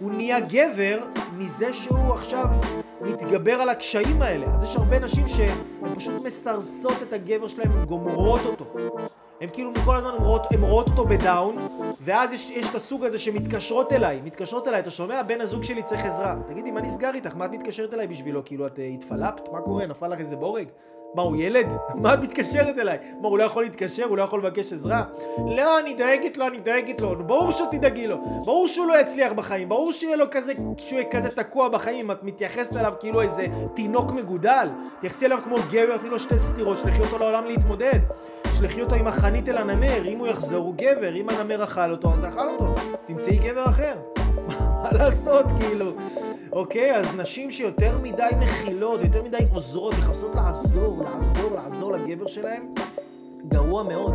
הוא נהיה גבר מזה שהוא עכשיו מתגבר על הקשיים האלה. אז יש הרבה נשים שהן פשוט מסרסות את הגבר שלהם, גומרות אותו הן כאילו כל הזמן רואות, הן רואות אותו בדאון, ואז יש, יש את הסוג הזה שמתקשרות אליי, מתקשרות אליי, אתה שומע? בן הזוג שלי צריך עזרה. תגידי, מה נסגר איתך? מה את מתקשרת אליי בשבילו? כאילו, את uh, התפלפת? מה קורה? נפל לך איזה בורג? מה, הוא ילד? <laughs> מה את מתקשרת אליי? מה, הוא לא יכול להתקשר? הוא לא יכול לבקש עזרה? לא, אני דואגת לו, אני דואגת לו. ברור שתדאגי לו. ברור שהוא לא יצליח בחיים. ברור שיהיה לו כזה, שהוא יהיה כזה תקוע בחיים. את מתייחסת אליו כאילו איזה תינוק מגודל. תייחסי אליו כמו גבר, תני לו שתי סטירות, שלחי אותו לעולם להתמודד. שלחי אותו עם החנית אל הנמר, אם הוא יחזור הוא גבר, אם הנמר אכל אותו אז אכל אותו. תמצאי גבר אחר. <laughs> מה לעשות, כאילו? אוקיי, אז נשים שיותר מדי מכילות, יותר מדי עוזרות, מחפשות לעזור, לעזור, לעזור לגבר שלהם, גרוע מאוד.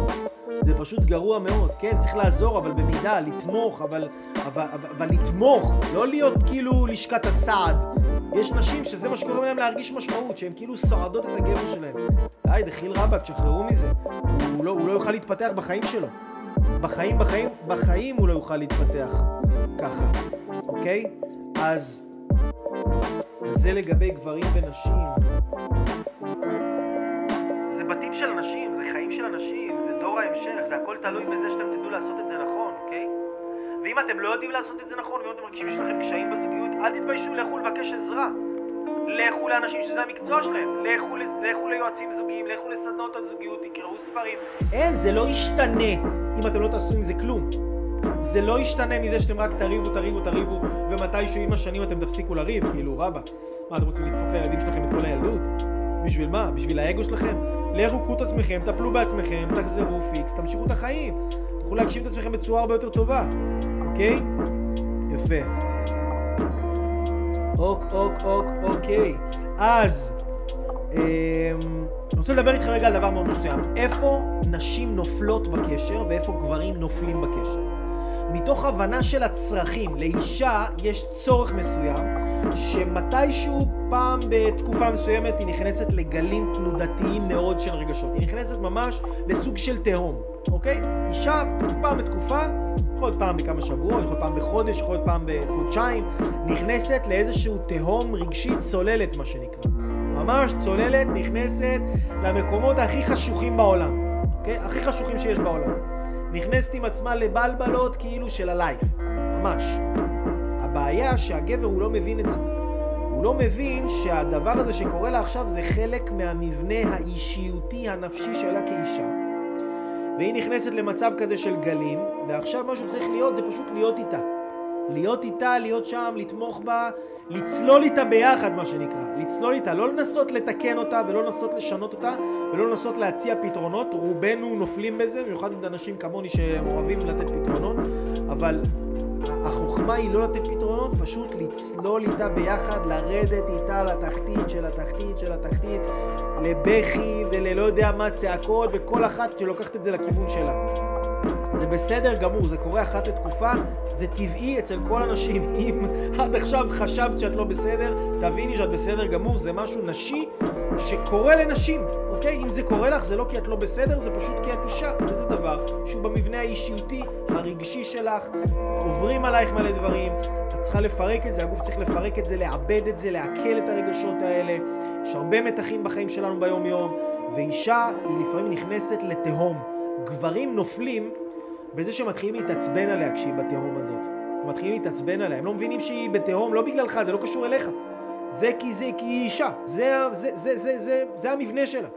זה פשוט גרוע מאוד. כן, צריך לעזור, אבל במידה, לתמוך, אבל, אבל, אבל, אבל לתמוך, לא להיות כאילו לשכת הסעד. יש נשים שזה מה שקוראים להם להרגיש משמעות, שהן כאילו סועדות את הגבר שלהם. די, דחיל רבאק, תשחררו מזה. הוא לא, הוא לא יוכל להתפתח בחיים שלו. בחיים, בחיים, בחיים הוא לא יוכל להתפתח ככה, אוקיי? אז זה לגבי גברים ונשים. זה בתים של אנשים, זה חיים של אנשים, זה דור ההמשך, זה הכל תלוי בזה שאתם תדעו לעשות את זה נכון, אוקיי? ואם אתם לא יודעים לעשות את זה נכון, ואם אתם מרגישים שיש לכם קשיים בזוגיות, אל תתביישו, לכו לבקש עזרה. לכו לאנשים שזה המקצוע שלהם, לכו, לכו ליועצים זוגיים, לכו לסדנות על זוגיות, תקראו ספרים. אין, זה לא ישתנה אם אתם לא תעשו עם זה כלום. זה לא ישתנה מזה שאתם רק תריבו, תריבו, תריבו, ומתישהו עם השנים אתם תפסיקו לריב, כאילו, רבאק. מה, אתם רוצים לדפוק לילדים שלכם את כל הילדות? בשביל מה? בשביל האגו שלכם? לכו, קחו את עצמכם, טפלו בעצמכם, תחזרו פיקס, תמשיכו את החיים. תוכלו להגשים את עצמכם בצורה הרבה יותר טובה, אוקיי? יפה. אוק, אוק, אוק, אוקיי. אז, אמ, אני רוצה לדבר איתך רגע על דבר מאוד מסוים. איפה נשים נופלות בקשר ואיפה גברים נופלים בקשר. מתוך הבנה של הצרכים. לאישה יש צורך מסוים, שמתישהו פעם בתקופה מסוימת היא נכנסת לגלים תנודתיים מאוד של רגשות. היא נכנסת ממש לסוג של תהום, אוקיי? אישה פעם בתקופה, יכול להיות פעם בכמה שבועות, יכול להיות פעם בחודש, יכול להיות פעם בחודשיים, נכנסת לאיזשהו תהום רגשית צוללת, מה שנקרא. ממש צוללת, נכנסת למקומות הכי חשוכים בעולם, אוקיי? הכי חשוכים שיש בעולם. נכנסת עם עצמה לבלבלות כאילו של הלייף, ממש. הבעיה שהגבר הוא לא מבין את זה. הוא לא מבין שהדבר הזה שקורה לה עכשיו זה חלק מהמבנה האישיותי הנפשי שלה כאישה. והיא נכנסת למצב כזה של גלים, ועכשיו מה שהוא צריך להיות זה פשוט להיות איתה. להיות איתה, להיות שם, לתמוך בה, לצלול איתה ביחד, מה שנקרא. לצלול איתה, לא לנסות לתקן אותה ולא לנסות לשנות אותה ולא לנסות להציע פתרונות. רובנו נופלים בזה, במיוחד אנשים כמוני שאוהבים לתת פתרונות, אבל החוכמה היא לא לתת פתרונות, פשוט לצלול איתה ביחד, לרדת איתה לתחתית של התחתית של התחתית, לבכי וללא יודע מה צעקות, וכל אחת שלוקחת את זה לכיוון שלה. זה בסדר גמור, זה קורה אחת לתקופה, זה טבעי אצל כל הנשים. <laughs> אם עד עכשיו חשבת שאת לא בסדר, תביני שאת בסדר גמור, זה משהו נשי שקורה לנשים, אוקיי? אם זה קורה לך, זה לא כי את לא בסדר, זה פשוט כי את אישה, וזה דבר שהוא במבנה האישיותי, הרגשי שלך, עוברים עלייך מלא דברים, את צריכה לפרק את זה, הגוף צריך לפרק את זה, לעבד את זה, לעכל את הרגשות האלה. יש הרבה מתחים בחיים שלנו ביום-יום, ואישה היא לפעמים נכנסת לתהום. גברים נופלים בזה שמתחילים להתעצבן עליה כשהיא בתהום הזאת. מתחילים להתעצבן עליה, הם לא מבינים שהיא בתהום, לא בגללך, זה לא קשור אליך. זה כי זה כי היא אישה, זה, זה, זה, זה, זה, זה המבנה שלה.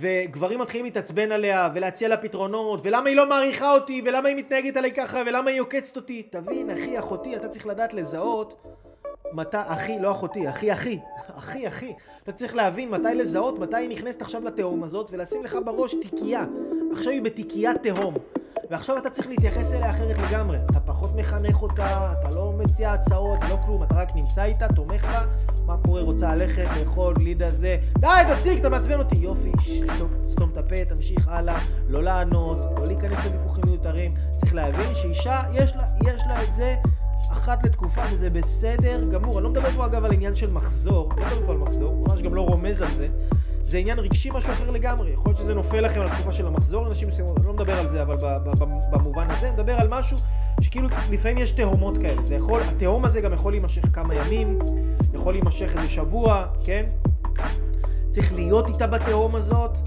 וגברים מתחילים להתעצבן עליה ולהציע לה פתרונות ולמה היא לא מעריכה אותי ולמה היא מתנהגת עליי ככה ולמה היא עוקצת אותי. תבין אחי אחותי אתה צריך לדעת לזהות מתי אחי לא אחותי אחי אחי <laughs> אחי אחי. אתה צריך להבין מתי לזהות מתי היא נכנסת עכשיו לתהום הזאת ולשים לך בראש תיקייה. עכשיו היא בתיקיית תהום ועכשיו אתה צריך להתייחס אליה אחרת לגמרי. אתה פחות מחנך אותה, אתה לא מציע הצעות, לא כלום, אתה רק נמצא איתה, תומך בה, מה קורה, רוצה ללכת, לאכול, גלידה זה, די, תפסיק, אתה מעצבן אותי, יופי, סתום את הפה, תמשיך הלאה, לא לענות, לא להיכנס לוויכוחים מיותרים. צריך להבין שאישה, יש לה, יש לה את זה. אחת לתקופה וזה בסדר גמור. אני לא מדבר פה אגב על עניין של מחזור, לא מדבר פה על מחזור, ממש גם לא רומז על זה. זה עניין רגשי משהו אחר לגמרי. יכול להיות שזה נופל לכם על התקופה של המחזור לאנשים מסוימות, אני לא מדבר על זה, אבל במובן הזה, אני מדבר על משהו שכאילו לפעמים יש תהומות כאלה. זה יכול, התהום הזה גם יכול להימשך כמה ימים, יכול להימשך איזה שבוע, כן? צריך להיות איתה בתהום הזאת,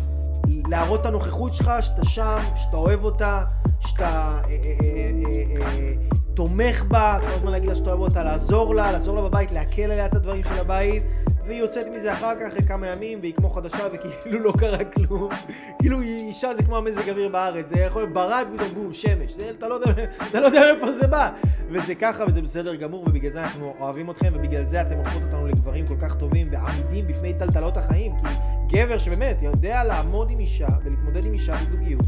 להראות את הנוכחות שלך, שאתה שם, שאתה אוהב אותה, שאתה אה, אה, אה, תומך בה, כל הזמן להגיד לה שאתה אוהב אותה, לעזור לה, לעזור לה בבית, להקל עליה את הדברים של הבית, והיא יוצאת מזה אחר כך, אחרי כמה ימים, והיא כמו חדשה, וכאילו לא קרה כלום. כאילו אישה זה כמו המזג אוויר בארץ, זה יכול להיות ברד, פתאום בום, שמש. זה, אתה, לא יודע, אתה לא מאיפה זה בא. וזה ככה, וזה בסדר גמור, ובגלל זה אנחנו אוהבים אתכם, ובגלל זה אתם הופכות אותנו לגברים כל כך טובים ועמידים בפני טלטלות החיים. כי גבר שבאמת יודע לעמוד עם אישה ולהתמודד עם אישה בזוגיות.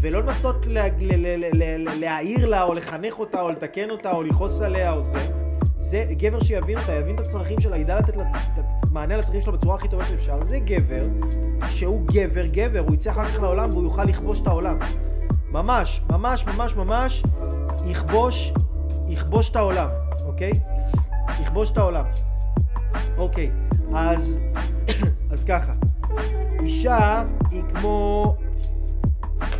ולא לנסות להעיר לה, או לחנך אותה, או לתקן אותה, או לכעוס עליה, או זה. זה גבר שיבין אותה, יבין את הצרכים שלה, ידע לתת לה מענה לצרכים שלו בצורה הכי טובה שאפשר. זה גבר שהוא גבר גבר, הוא יצא אחר כך לעולם והוא יוכל לכבוש את העולם. ממש, ממש, ממש, ממש יכבוש, יכבוש את העולם, אוקיי? יכבוש את העולם. אוקיי, אז, <coughs> אז ככה. אישה היא כמו...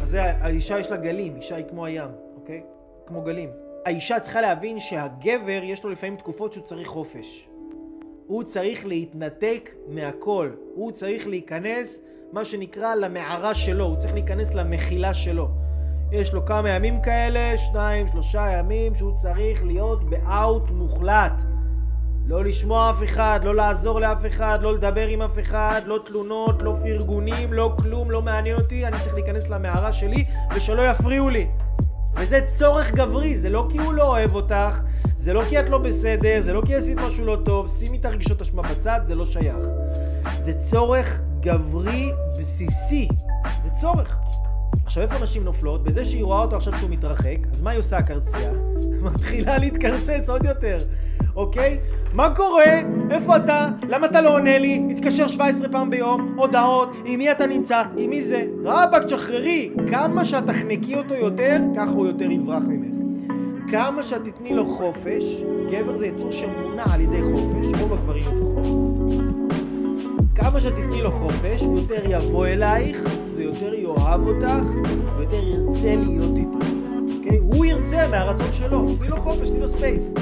אז זה, האישה יש לה גלים, אישה היא כמו הים, אוקיי? כמו גלים. האישה צריכה להבין שהגבר יש לו לפעמים תקופות שהוא צריך חופש. הוא צריך להתנתק מהכל. הוא צריך להיכנס, מה שנקרא, למערה שלו. הוא צריך להיכנס למחילה שלו. יש לו כמה ימים כאלה, שניים, שלושה ימים, שהוא צריך להיות באאוט מוחלט. לא לשמוע אף אחד, לא לעזור לאף אחד, לא לדבר עם אף אחד, לא תלונות, לא פרגונים, לא כלום, לא מעניין אותי, אני צריך להיכנס למערה שלי ושלא יפריעו לי. וזה צורך גברי, זה לא כי הוא לא אוהב אותך, זה לא כי את לא בסדר, זה לא כי עשית משהו לא טוב, שימי את הרגשות אשמה בצד, זה לא שייך. זה צורך גברי בסיסי, זה צורך. עכשיו איפה נשים נופלות? בזה שהיא רואה אותו עכשיו שהוא מתרחק, אז מה היא עושה הקרצייה? מתחילה להתקרצץ עוד יותר, אוקיי? מה קורה? איפה אתה? למה אתה לא עונה לי? מתקשר 17 פעם ביום, הודעות, עם מי אתה נמצא, עם מי זה? רבאק, תשחררי! כמה שאת תחנקי אותו יותר, ככה הוא יותר יברח ממך. כמה שאת תתני לו חופש, גבר זה יצור שמונע על ידי חופש, רוב הגברים לפחות. כמה שאת תתני לו חופש, הוא יותר יבוא אלייך, ויותר יאהב אותך, ויותר ירצה להיות איתך. אוקיי? הוא ירצה מהרצון שלו, תני לו חופש, תני לו space.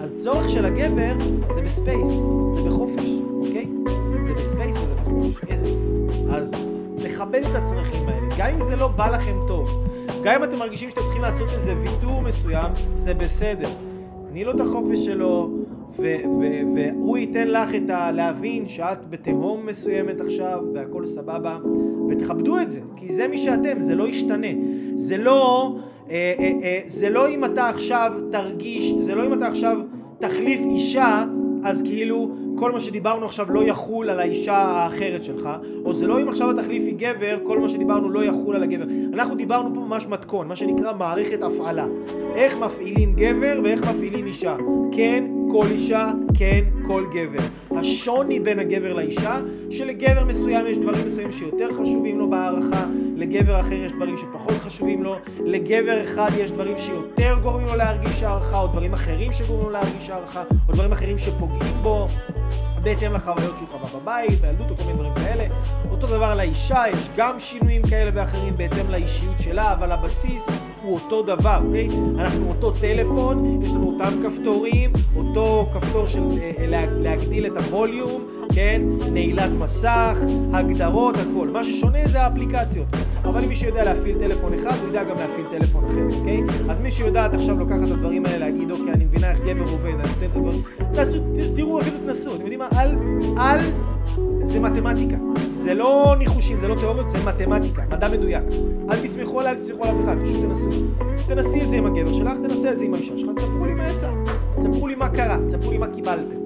אז צורך של הגבר זה ב space, זה בחופש, אוקיי? זה ב space וזה בחופש, איזה יופי. אז לכבד את הצרכים האלה, גם אם זה לא בא לכם טוב, גם אם אתם מרגישים שאתם צריכים לעשות איזה ויתור מסוים, זה בסדר. תני לו את החופש שלו, והוא ייתן לך את ה... להבין שאת בתהום מסוימת עכשיו, והכל סבבה, ותכבדו את זה, כי זה מי שאתם, זה לא ישתנה. זה לא... אה, אה, אה, זה לא אם אתה עכשיו תרגיש, זה לא אם אתה עכשיו תחליף אישה, אז כאילו כל מה שדיברנו עכשיו לא יחול על האישה האחרת שלך, או זה לא אם עכשיו תחליפי גבר, כל מה שדיברנו לא יחול על הגבר. אנחנו דיברנו פה ממש מתכון, מה שנקרא מערכת הפעלה. איך מפעילים גבר ואיך מפעילים אישה. כן, כל אישה, כן, כל גבר. השוני בין הגבר לאישה, שלגבר מסוים יש דברים מסוימים שיותר חשובים לו בהערכה, לגבר אחר יש דברים שפחות חשובים לו, לגבר אחד יש דברים שיותר גורמים לו להרגיש הערכה, או דברים אחרים שגורמים לו להרגיש הערכה, או דברים אחרים שפוגעים בו. בהתאם לחוויות שהוא חווה בבית, בילדות או כל מיני דברים כאלה. אותו דבר לאישה, יש גם שינויים כאלה ואחרים בהתאם לאישיות שלה, אבל הבסיס הוא אותו דבר, אוקיי? אנחנו אותו טלפון, יש לנו אותם כפתורים, אותו כפתור של אה, להגדיל את הווליום, כן? נעילת מסך, הגדרות, הכל. מה ששונה זה האפליקציות. אבל אם מי שיודע להפעיל טלפון אחד, הוא ידע גם להפעיל טלפון אחר, אוקיי? אז מי שיודעת עכשיו לוקחת את הדברים האלה, להגיד, אוקיי, אני מבינה איך גבר עובד, אני נותן את הדברים... תעשו, תראו, אפילו תנסו, אתם יודעים מה? אל, אל, זה מתמטיקה. זה לא ניחושים, זה לא תיאוריות, זה מתמטיקה, מדע מדויק. אל תסמכו עליי, אל תסמכו על אף אחד, פשוט תנסו. תנסי את זה עם הגבר שלך, תנסה את זה עם האישה שלך, תספרו לי מה יצא. תספרו לי מה קרה, תספרו לי מה קיבלתם.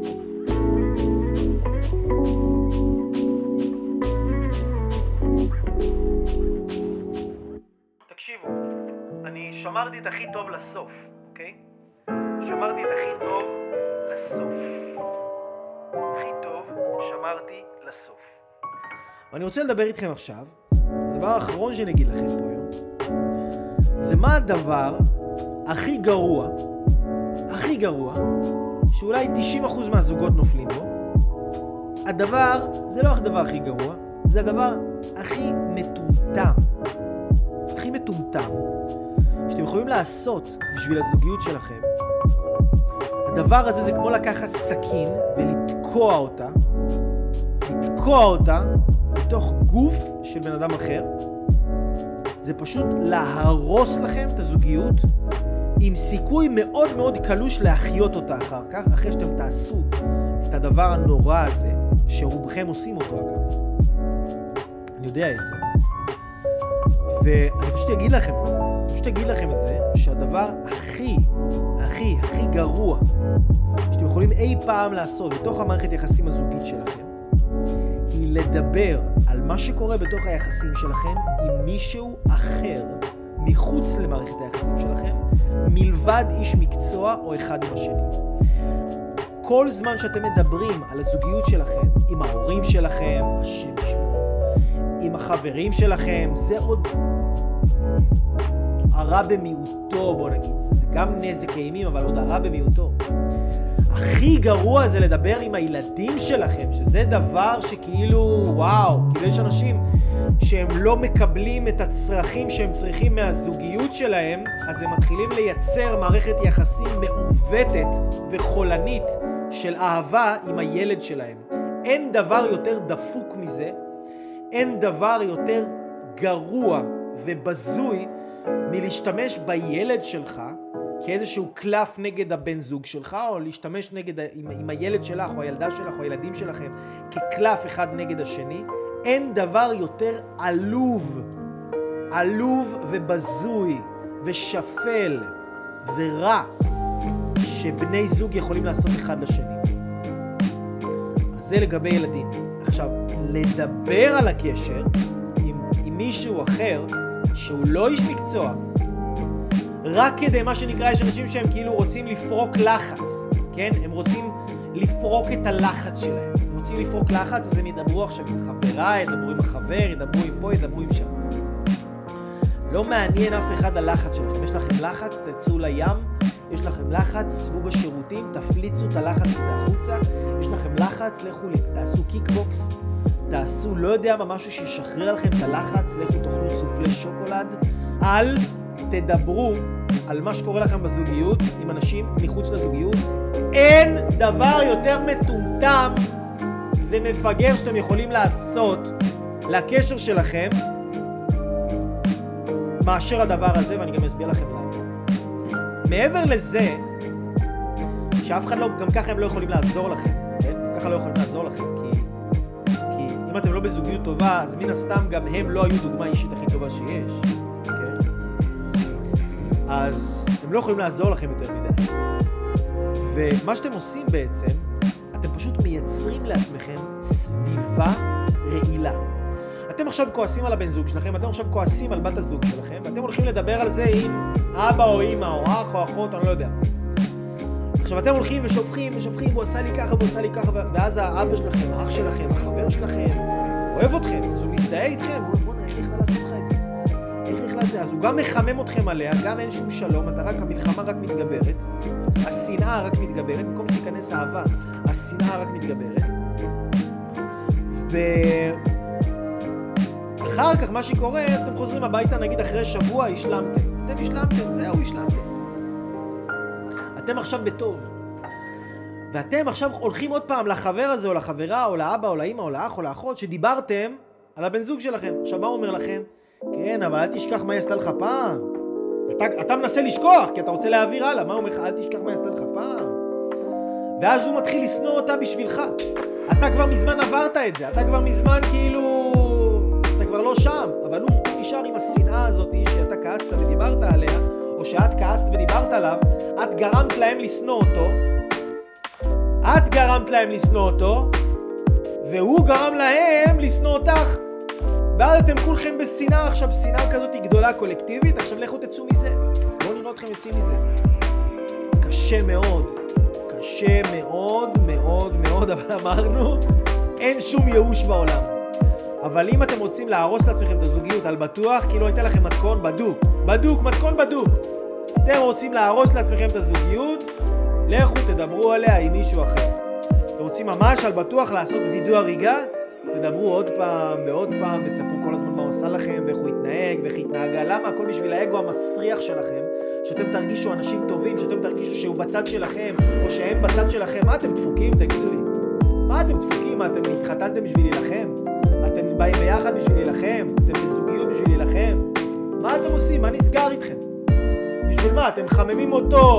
תקשיבו, אני שמרתי את הכי טוב לסוף, אוקיי? שמרתי את הכי טוב לסוף. הכי טוב שמרתי לסוף. ואני רוצה לדבר איתכם עכשיו, הדבר האחרון שאני אגיד לכם פה היום, זה מה הדבר הכי גרוע, הכי גרוע, שאולי 90% מהזוגות נופלים בו. הדבר, זה לא הדבר הכי גרוע, זה הדבר הכי מטומטם. הכי מטומטם שאתם יכולים לעשות בשביל הזוגיות שלכם. הדבר הזה זה כמו לקחת סכין ולתקוע אותה, לתקוע אותה בתוך גוף של בן אדם אחר. זה פשוט להרוס לכם את הזוגיות עם סיכוי מאוד מאוד קלוש להחיות אותה אחר כך, אחרי שאתם תעשו את הדבר הנורא הזה, שרובכם עושים אותו אגב. אני יודע את זה. ואני פשוט אגיד לכם את זה. פשוט אגיד לכם את זה, שהדבר הכי, הכי, הכי גרוע שאתם יכולים אי פעם לעשות בתוך המערכת יחסים הזוגית שלכם, היא לדבר מה שקורה בתוך היחסים שלכם עם מישהו אחר מחוץ למערכת היחסים שלכם, מלבד איש מקצוע או אחד עם השני. כל זמן שאתם מדברים על הזוגיות שלכם עם ההורים שלכם, השם ישמור, עם החברים שלכם, זה עוד הרע במיעוטו, בוא נגיד. זה גם נזק אימים, אבל עוד הרע במיעוטו. הכי גרוע זה לדבר עם הילדים שלכם, שזה דבר שכאילו, וואו, כאילו יש אנשים שהם לא מקבלים את הצרכים שהם צריכים מהזוגיות שלהם, אז הם מתחילים לייצר מערכת יחסים מעוותת וחולנית של אהבה עם הילד שלהם. אין דבר יותר דפוק מזה, אין דבר יותר גרוע ובזוי מלהשתמש בילד שלך כאיזשהו קלף נגד הבן זוג שלך, או להשתמש נגד, עם, עם הילד שלך, או הילדה שלך, או הילדים שלכם, כקלף אחד נגד השני, אין דבר יותר עלוב, עלוב ובזוי ושפל ורע שבני זוג יכולים לעשות אחד לשני. אז זה לגבי ילדים. עכשיו, לדבר על הקשר עם, עם מישהו אחר שהוא לא איש מקצוע, רק כדי, מה שנקרא, יש אנשים שהם כאילו רוצים לפרוק לחץ, כן? הם רוצים לפרוק את הלחץ שלהם. הם רוצים לפרוק לחץ, אז הם ידברו עכשיו עם חברה, ידברו עם החבר, ידברו עם פה, ידברו עם שם. לא מעניין אף אחד הלחץ שלכם. יש לכם לחץ, תצאו לים, יש לכם לחץ, שבו בשירותים, תפליצו את הלחץ הזה החוצה. יש לכם לחץ, לכו, תעשו קיקבוקס, תעשו לא יודע מה, משהו שישחרר לכם את הלחץ, לכו תאכלו סופלי שוקולד. אל תדברו על מה שקורה לכם בזוגיות עם אנשים מחוץ לזוגיות. אין דבר יותר מטומטם ומפגר שאתם יכולים לעשות לקשר שלכם מאשר הדבר הזה, ואני גם אסביר לכם למה. מעבר לזה, שאף אחד לא, גם ככה הם לא יכולים לעזור לכם, כן? ככה לא יכולים לעזור לכם, כי, כי אם אתם לא בזוגיות טובה, אז מן הסתם גם הם לא היו דוגמה אישית הכי טובה שיש? אז הם לא יכולים לעזור לכם יותר מדי. ומה שאתם עושים בעצם, אתם פשוט מייצרים לעצמכם סביבה רעילה. אתם עכשיו כועסים על הבן זוג שלכם, אתם עכשיו כועסים על בת הזוג שלכם, ואתם הולכים לדבר על זה עם אבא או אמא או אח או אחות, אני לא יודע. עכשיו אתם הולכים ושופכים ושופכים, הוא עשה לי ככה והוא עשה לי ככה, ואז האבא שלכם, האח שלכם, החבר שלכם, אוהב אתכם, אז הוא מזדהה איתכם, הוא לזה? אז הוא גם מחמם אתכם עליה, גם אין שום שלום, אתה רק, המלחמה רק מתגברת, השנאה רק מתגברת, במקום שתיכנס אהבה, השנאה רק מתגברת. ו... אחר כך מה שקורה, אתם חוזרים הביתה נגיד אחרי שבוע, השלמתם. אתם השלמתם, זהו, השלמתם. אתם עכשיו בטוב. ואתם עכשיו הולכים עוד פעם לחבר הזה, או לחברה, או לאבא, או לאמא, או לאח, או לאחות, שדיברתם על הבן זוג שלכם. עכשיו, מה הוא אומר לכם? כן, אבל אל תשכח מה היא עשתה לך פעם. אתה, אתה מנסה לשכוח, כי אתה רוצה להעביר הלאה. מה הוא אומר לך? אל תשכח מה היא עשתה לך פעם. ואז הוא מתחיל לשנוא אותה בשבילך. אתה כבר מזמן עברת את זה, אתה כבר מזמן כאילו... אתה כבר לא שם, אבל הוא נשאר עם השנאה הזאת שאתה כעסת ודיברת עליה, או שאת כעסת ודיברת עליו, את גרמת להם לשנוא אותו, את גרמת להם לשנוא אותו, והוא גרם להם לשנוא אותך. ואז אתם כולכם בשנאה עכשיו, שנאה כזאת גדולה קולקטיבית, עכשיו לכו תצאו מזה. בואו נראה אתכם יוצאים מזה. קשה מאוד, קשה מאוד מאוד מאוד, <laughs> אבל אמרנו, אין שום ייאוש בעולם. אבל אם אתם רוצים להרוס לעצמכם את הזוגיות על בטוח, כאילו הייתה לכם מתכון בדוק. בדוק, מתכון בדוק. אתם רוצים להרוס לעצמכם את הזוגיות, לכו תדברו עליה עם מישהו אחר. אתם רוצים ממש על בטוח לעשות וידוא הריגה, תדברו עוד פעם ועוד פעם, ותספרו כל הזמן מה הוא עשה לכם, ואיך הוא התנהג, ואיך היא התנהגה. למה? הכל בשביל האגו המסריח שלכם, שאתם תרגישו אנשים טובים, שאתם תרגישו שהוא בצד שלכם, או שהם בצד שלכם. מה אתם דפוקים? תגידו לי. מה אתם דפוקים? מה, אתם התחתנתם בשביל להילחם? אתם באים ביחד בשביל להילחם? אתם בזוגיות בשביל להילחם? מה אתם עושים? מה נסגר איתכם? בשביל מה? אתם מחממים אותו,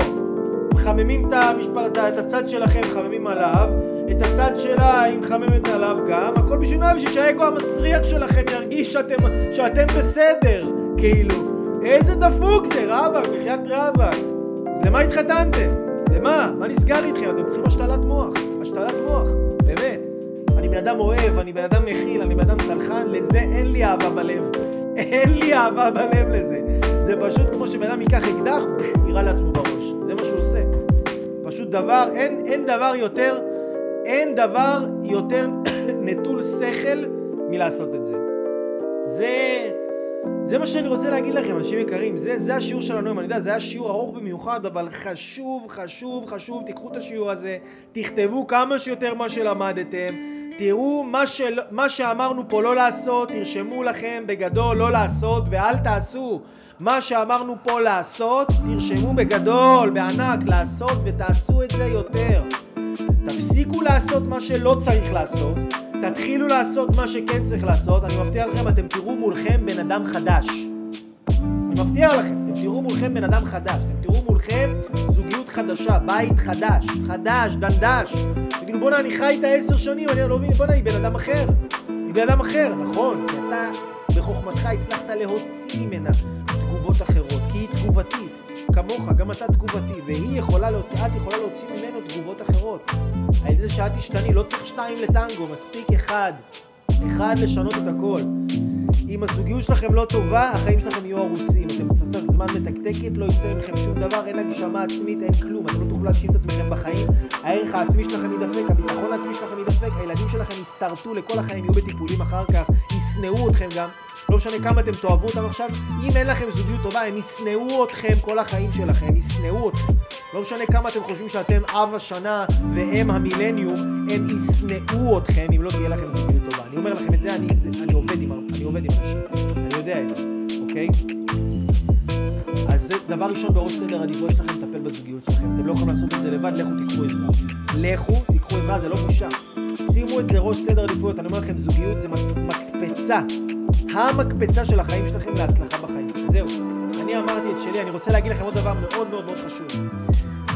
מחממים את, המשפר, את הצד שלכם, מחממים עליו, את הצד שלה היא מחממת עליו גם, הכל בשביל מה? בשביל שהאגו המסריח שלכם ירגיש שאתם, שאתם בסדר, כאילו. איזה דפוק זה, רבאק, בחייאת רבאק. אז למה התחתנתם? למה? מה נסגר איתכם? אתם צריכים השתלת מוח. השתלת מוח, באמת. אני בן אדם אוהב, אני בן אדם מכיל, אני בן אדם סלחן, לזה אין לי אהבה בלב. אין לי אהבה בלב לזה. זה פשוט כמו שבן אדם ייקח אקדח, יירה לעצמו בראש. זה מה שהוא עושה. פשוט דבר, אין, אין דבר יותר, אין דבר יותר <coughs> נטול שכל מלעשות את זה. זה, זה מה שאני רוצה להגיד לכם, אנשים יקרים. זה, זה השיעור שלנו היום, אני יודע, זה היה שיעור ארוך במיוחד, אבל חשוב, חשוב, חשוב, תיקחו את השיעור הזה, תכתבו כמה שיותר מה שלמדתם, תראו מה, של, מה שאמרנו פה לא לעשות, תרשמו לכם בגדול לא לעשות ואל תעשו. מה שאמרנו פה לעשות, תרשמו בגדול, בענק, לעשות ותעשו את זה יותר. תפסיקו לעשות מה שלא צריך לעשות, תתחילו לעשות מה שכן צריך לעשות, אני מבטיח לכם, אתם תראו מולכם בן אדם חדש. אני מבטיח לכם, אתם תראו מולכם בן אדם חדש, אתם תראו מולכם זוגיות חדשה, בית חדש, חדש, דנדש. תגידו בואנה אני חי איתה עשר שנים, אני לא מבין, בואנה היא בן אדם אחר. היא בן אדם אחר, נכון, כי אתה בחוכמתך הצלחת להוציא ממנה תגובות אחרות, כי היא תגובתית. כמוך, גם אתה תגובתי, והיא יכולה להוציא, את יכולה להוציא ממנו תגובות אחרות. על ידי שאת תשתני, לא צריך שתיים לטנגו, מספיק אחד. אחד לשנות את הכל. אם הזוגיות שלכם לא טובה, החיים שלכם יהיו הרוסים. אתם קצת זמן מתקתקת, לא יוצא מכם שום דבר, אין הגשמה עצמית, אין כלום. אתם לא תוכלו להגשים את עצמכם בחיים. הערך העצמי שלכם יידפק, הביטחון העצמי שלכם יידפק, הילדים שלכם יישרטו לכל החיים, יהיו בטיפולים אחר כך, ישנאו אתכם גם. לא משנה כמה אתם תאהבו אותם עכשיו, אם אין לכם זוגיות טובה, הם ישנאו אתכם כל החיים שלכם, ישנאו אתכם. לא משנה כמה אתם חושבים שאתם אב השנה והם המילניום, הם ישנאו אתכם אם לא תהיה לכם זוגיות טובה. אני אומר לכם את זה, אני, אני עובד עם, אני עובד עם אנשים, אני יודע את זה, אוקיי? אז זה דבר ראשון בראש סדר העדיפויות שלכם לטפל בזוגיות שלכם. אתם לא יכולים לעשות את זה לבד, לכו תיקחו עזרה. לכו, תיקחו עזרה, זה לא בושה. שימו את זה ראש סדר עדיפויות, אני אומר לכם, זוגיות זה מקפצה המקפצה של החיים שלכם להצלחה בחיים. זהו. אני אמרתי את שלי, אני רוצה להגיד לכם עוד דבר מאוד מאוד מאוד חשוב.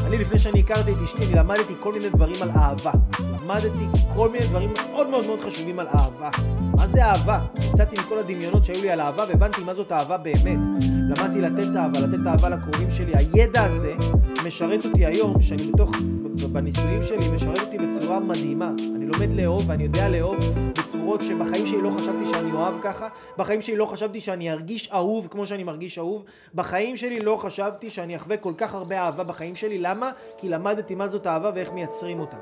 אני לפני שאני הכרתי את אשתי, אני למדתי כל מיני דברים על אהבה. למדתי כל מיני דברים מאוד מאוד מאוד חשובים על אהבה. מה זה אהבה? יצאתי מכל הדמיונות שהיו לי על אהבה והבנתי מה זאת אהבה באמת. למדתי לתת אהבה, לתת אהבה לקרובים שלי. הידע הזה משרת אותי היום, שאני בתוך, בניסויים שלי, משרת אותי בצורה מדהימה. אני לומד לאהוב ואני יודע לאהוב בצורות שבחיים שלי לא חשבתי שאני אוהב ככה. בחיים שלי לא חשבתי שאני ארגיש אהוב כמו שאני מרגיש אהוב. בחיים שלי לא חשבתי שאני אחווה כל כך הרבה אהבה בחיים שלי. למה? כי למדתי מה זאת אהבה ואיך מייצרים אותה.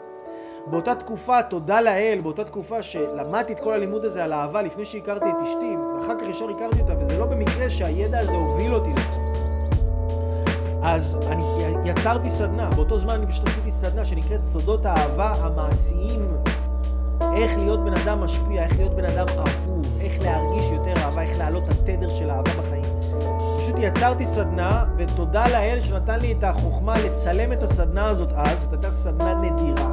באותה תקופה, תודה לאל, באותה תקופה שלמדתי את כל הלימוד הזה על אהבה לפני שהכרתי את אשתי, ואחר כך ישר הכרתי אותה, וזה לא במקרה שהידע הזה הוביל אותי לשם. אז אני יצרתי סדנה, באותו זמן אני פשוט עשיתי סדנה שנקראת סודות האהבה המעשיים, איך להיות בן אדם משפיע, איך להיות בן אדם אהוב, איך להרגיש יותר אהבה, איך להעלות את התדר של אהבה בחיים. פשוט יצרתי סדנה, ותודה לאל שנתן לי את החוכמה לצלם את הסדנה הזאת אז, זאת הייתה סדנה נדירה.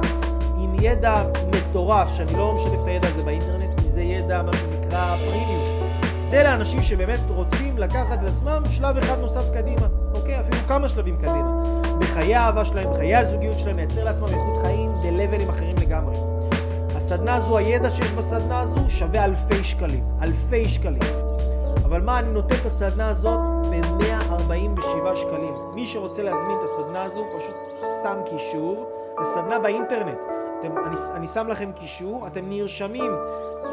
עם ידע מטורף, שאני לא משתף את הידע הזה באינטרנט, כי זה ידע, מה שנקרא פרימיום. זה לאנשים שבאמת רוצים לקחת את עצמם שלב אחד נוסף קדימה, כמה שלבים קדימה. בחיי האהבה שלהם, בחיי הזוגיות שלהם, לייצר לעצמם איכות חיים בלבלים אחרים לגמרי. הסדנה הזו, הידע שיש בסדנה הזו, שווה אלפי שקלים. אלפי שקלים. אבל מה, אני נותן את הסדנה הזאת ב-147 שקלים. מי שרוצה להזמין את הסדנה הזו, פשוט שם קישור. זה סדנה באינטרנט. אתם, אני, אני שם לכם קישור, אתם נרשמים,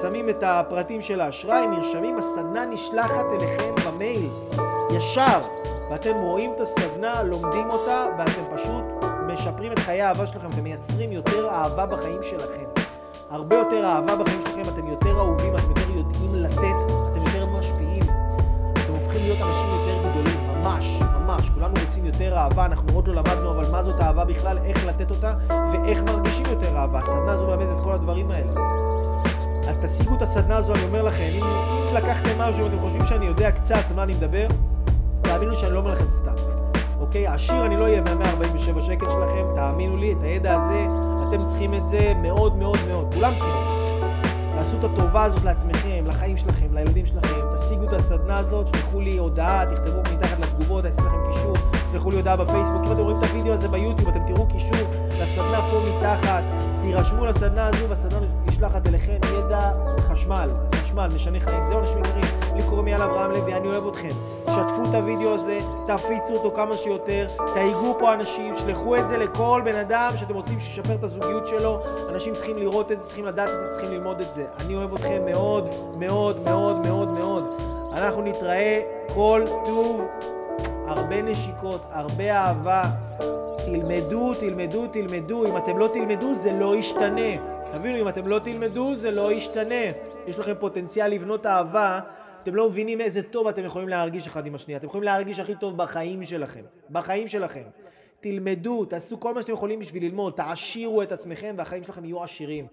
שמים את הפרטים של האשראי, נרשמים, הסדנה נשלחת אליכם במייל, ישר, ואתם רואים את הסדנה, לומדים אותה, ואתם פשוט משפרים את חיי האהבה שלכם, אתם מייצרים יותר אהבה בחיים שלכם. הרבה יותר אהבה בחיים שלכם, אתם יותר אהובים, אתם יותר יודעים לתת, אתם יותר משפיעים, אתם הופכים להיות אנשים יותר גדולים, ממש. ממש, כולנו רוצים יותר אהבה, אנחנו עוד לא למדנו אבל מה זאת אהבה בכלל, איך לתת אותה ואיך מרגישים יותר אהבה. הסדנה הזו מלמדת את כל הדברים האלה. אז תשיגו את הסדנה הזו, אני אומר לכם, אם, אם לקחתם משהו ואתם חושבים שאני יודע קצת מה אני מדבר, תאמינו שאני לא אומר לכם סתם. אוקיי? עשיר אני לא אהיה מה-147 שקל שלכם, תאמינו לי, את הידע הזה, אתם צריכים את זה מאוד מאוד מאוד, כולם צריכים את זה. תעשו את הטובה הזאת לעצמכם, לחיים שלכם, לילדים שלכם, תשיגו את הסדנה הזאת, שלחו לי הודעה, תכתבו מתחת לתגובות, אני אשים לכם קישור, שלחו לי הודעה בפייסבוק, אם אתם רואים את הוידאו הזה ביוטיוב, אתם תראו קישור לסדנה פה מתחת, תירשמו לסדנה הזו והסדנה נשלחת אליכם, ידע חשמל, חשמל, משנה חיים, זהו אנשים יקרים, לי קוראים יאללה אברהם לוי, אני אוהב אתכם, שתפו את הוידאו הזה, תפיצו אותו כמה שיותר, תייגו פה אנשים, שלחו את זה לכל בן אדם שאתם רוצים שישפר את הזוגיות שלו, אנשים צריכים לראות את זה, צריכים לדעת את זה, צריכים ללמוד את זה, אני אוהב אתכם מאוד מאוד מאוד מאוד מאוד, אנחנו נתראה כל טוב, הרבה נשיקות, הרבה אהבה, תלמדו, תלמדו, תלמדו, אם אתם לא תלמדו זה לא ישתנה. תבינו, אם אתם לא תלמדו זה לא ישתנה. יש לכם פוטנציאל לבנות אהבה, אתם לא מבינים איזה טוב אתם יכולים להרגיש אחד עם השנייה. אתם יכולים להרגיש הכי טוב בחיים שלכם. בחיים שלכם. תלמדו, תעשו כל מה שאתם יכולים בשביל ללמוד, תעשירו את עצמכם והחיים שלכם יהיו עשירים.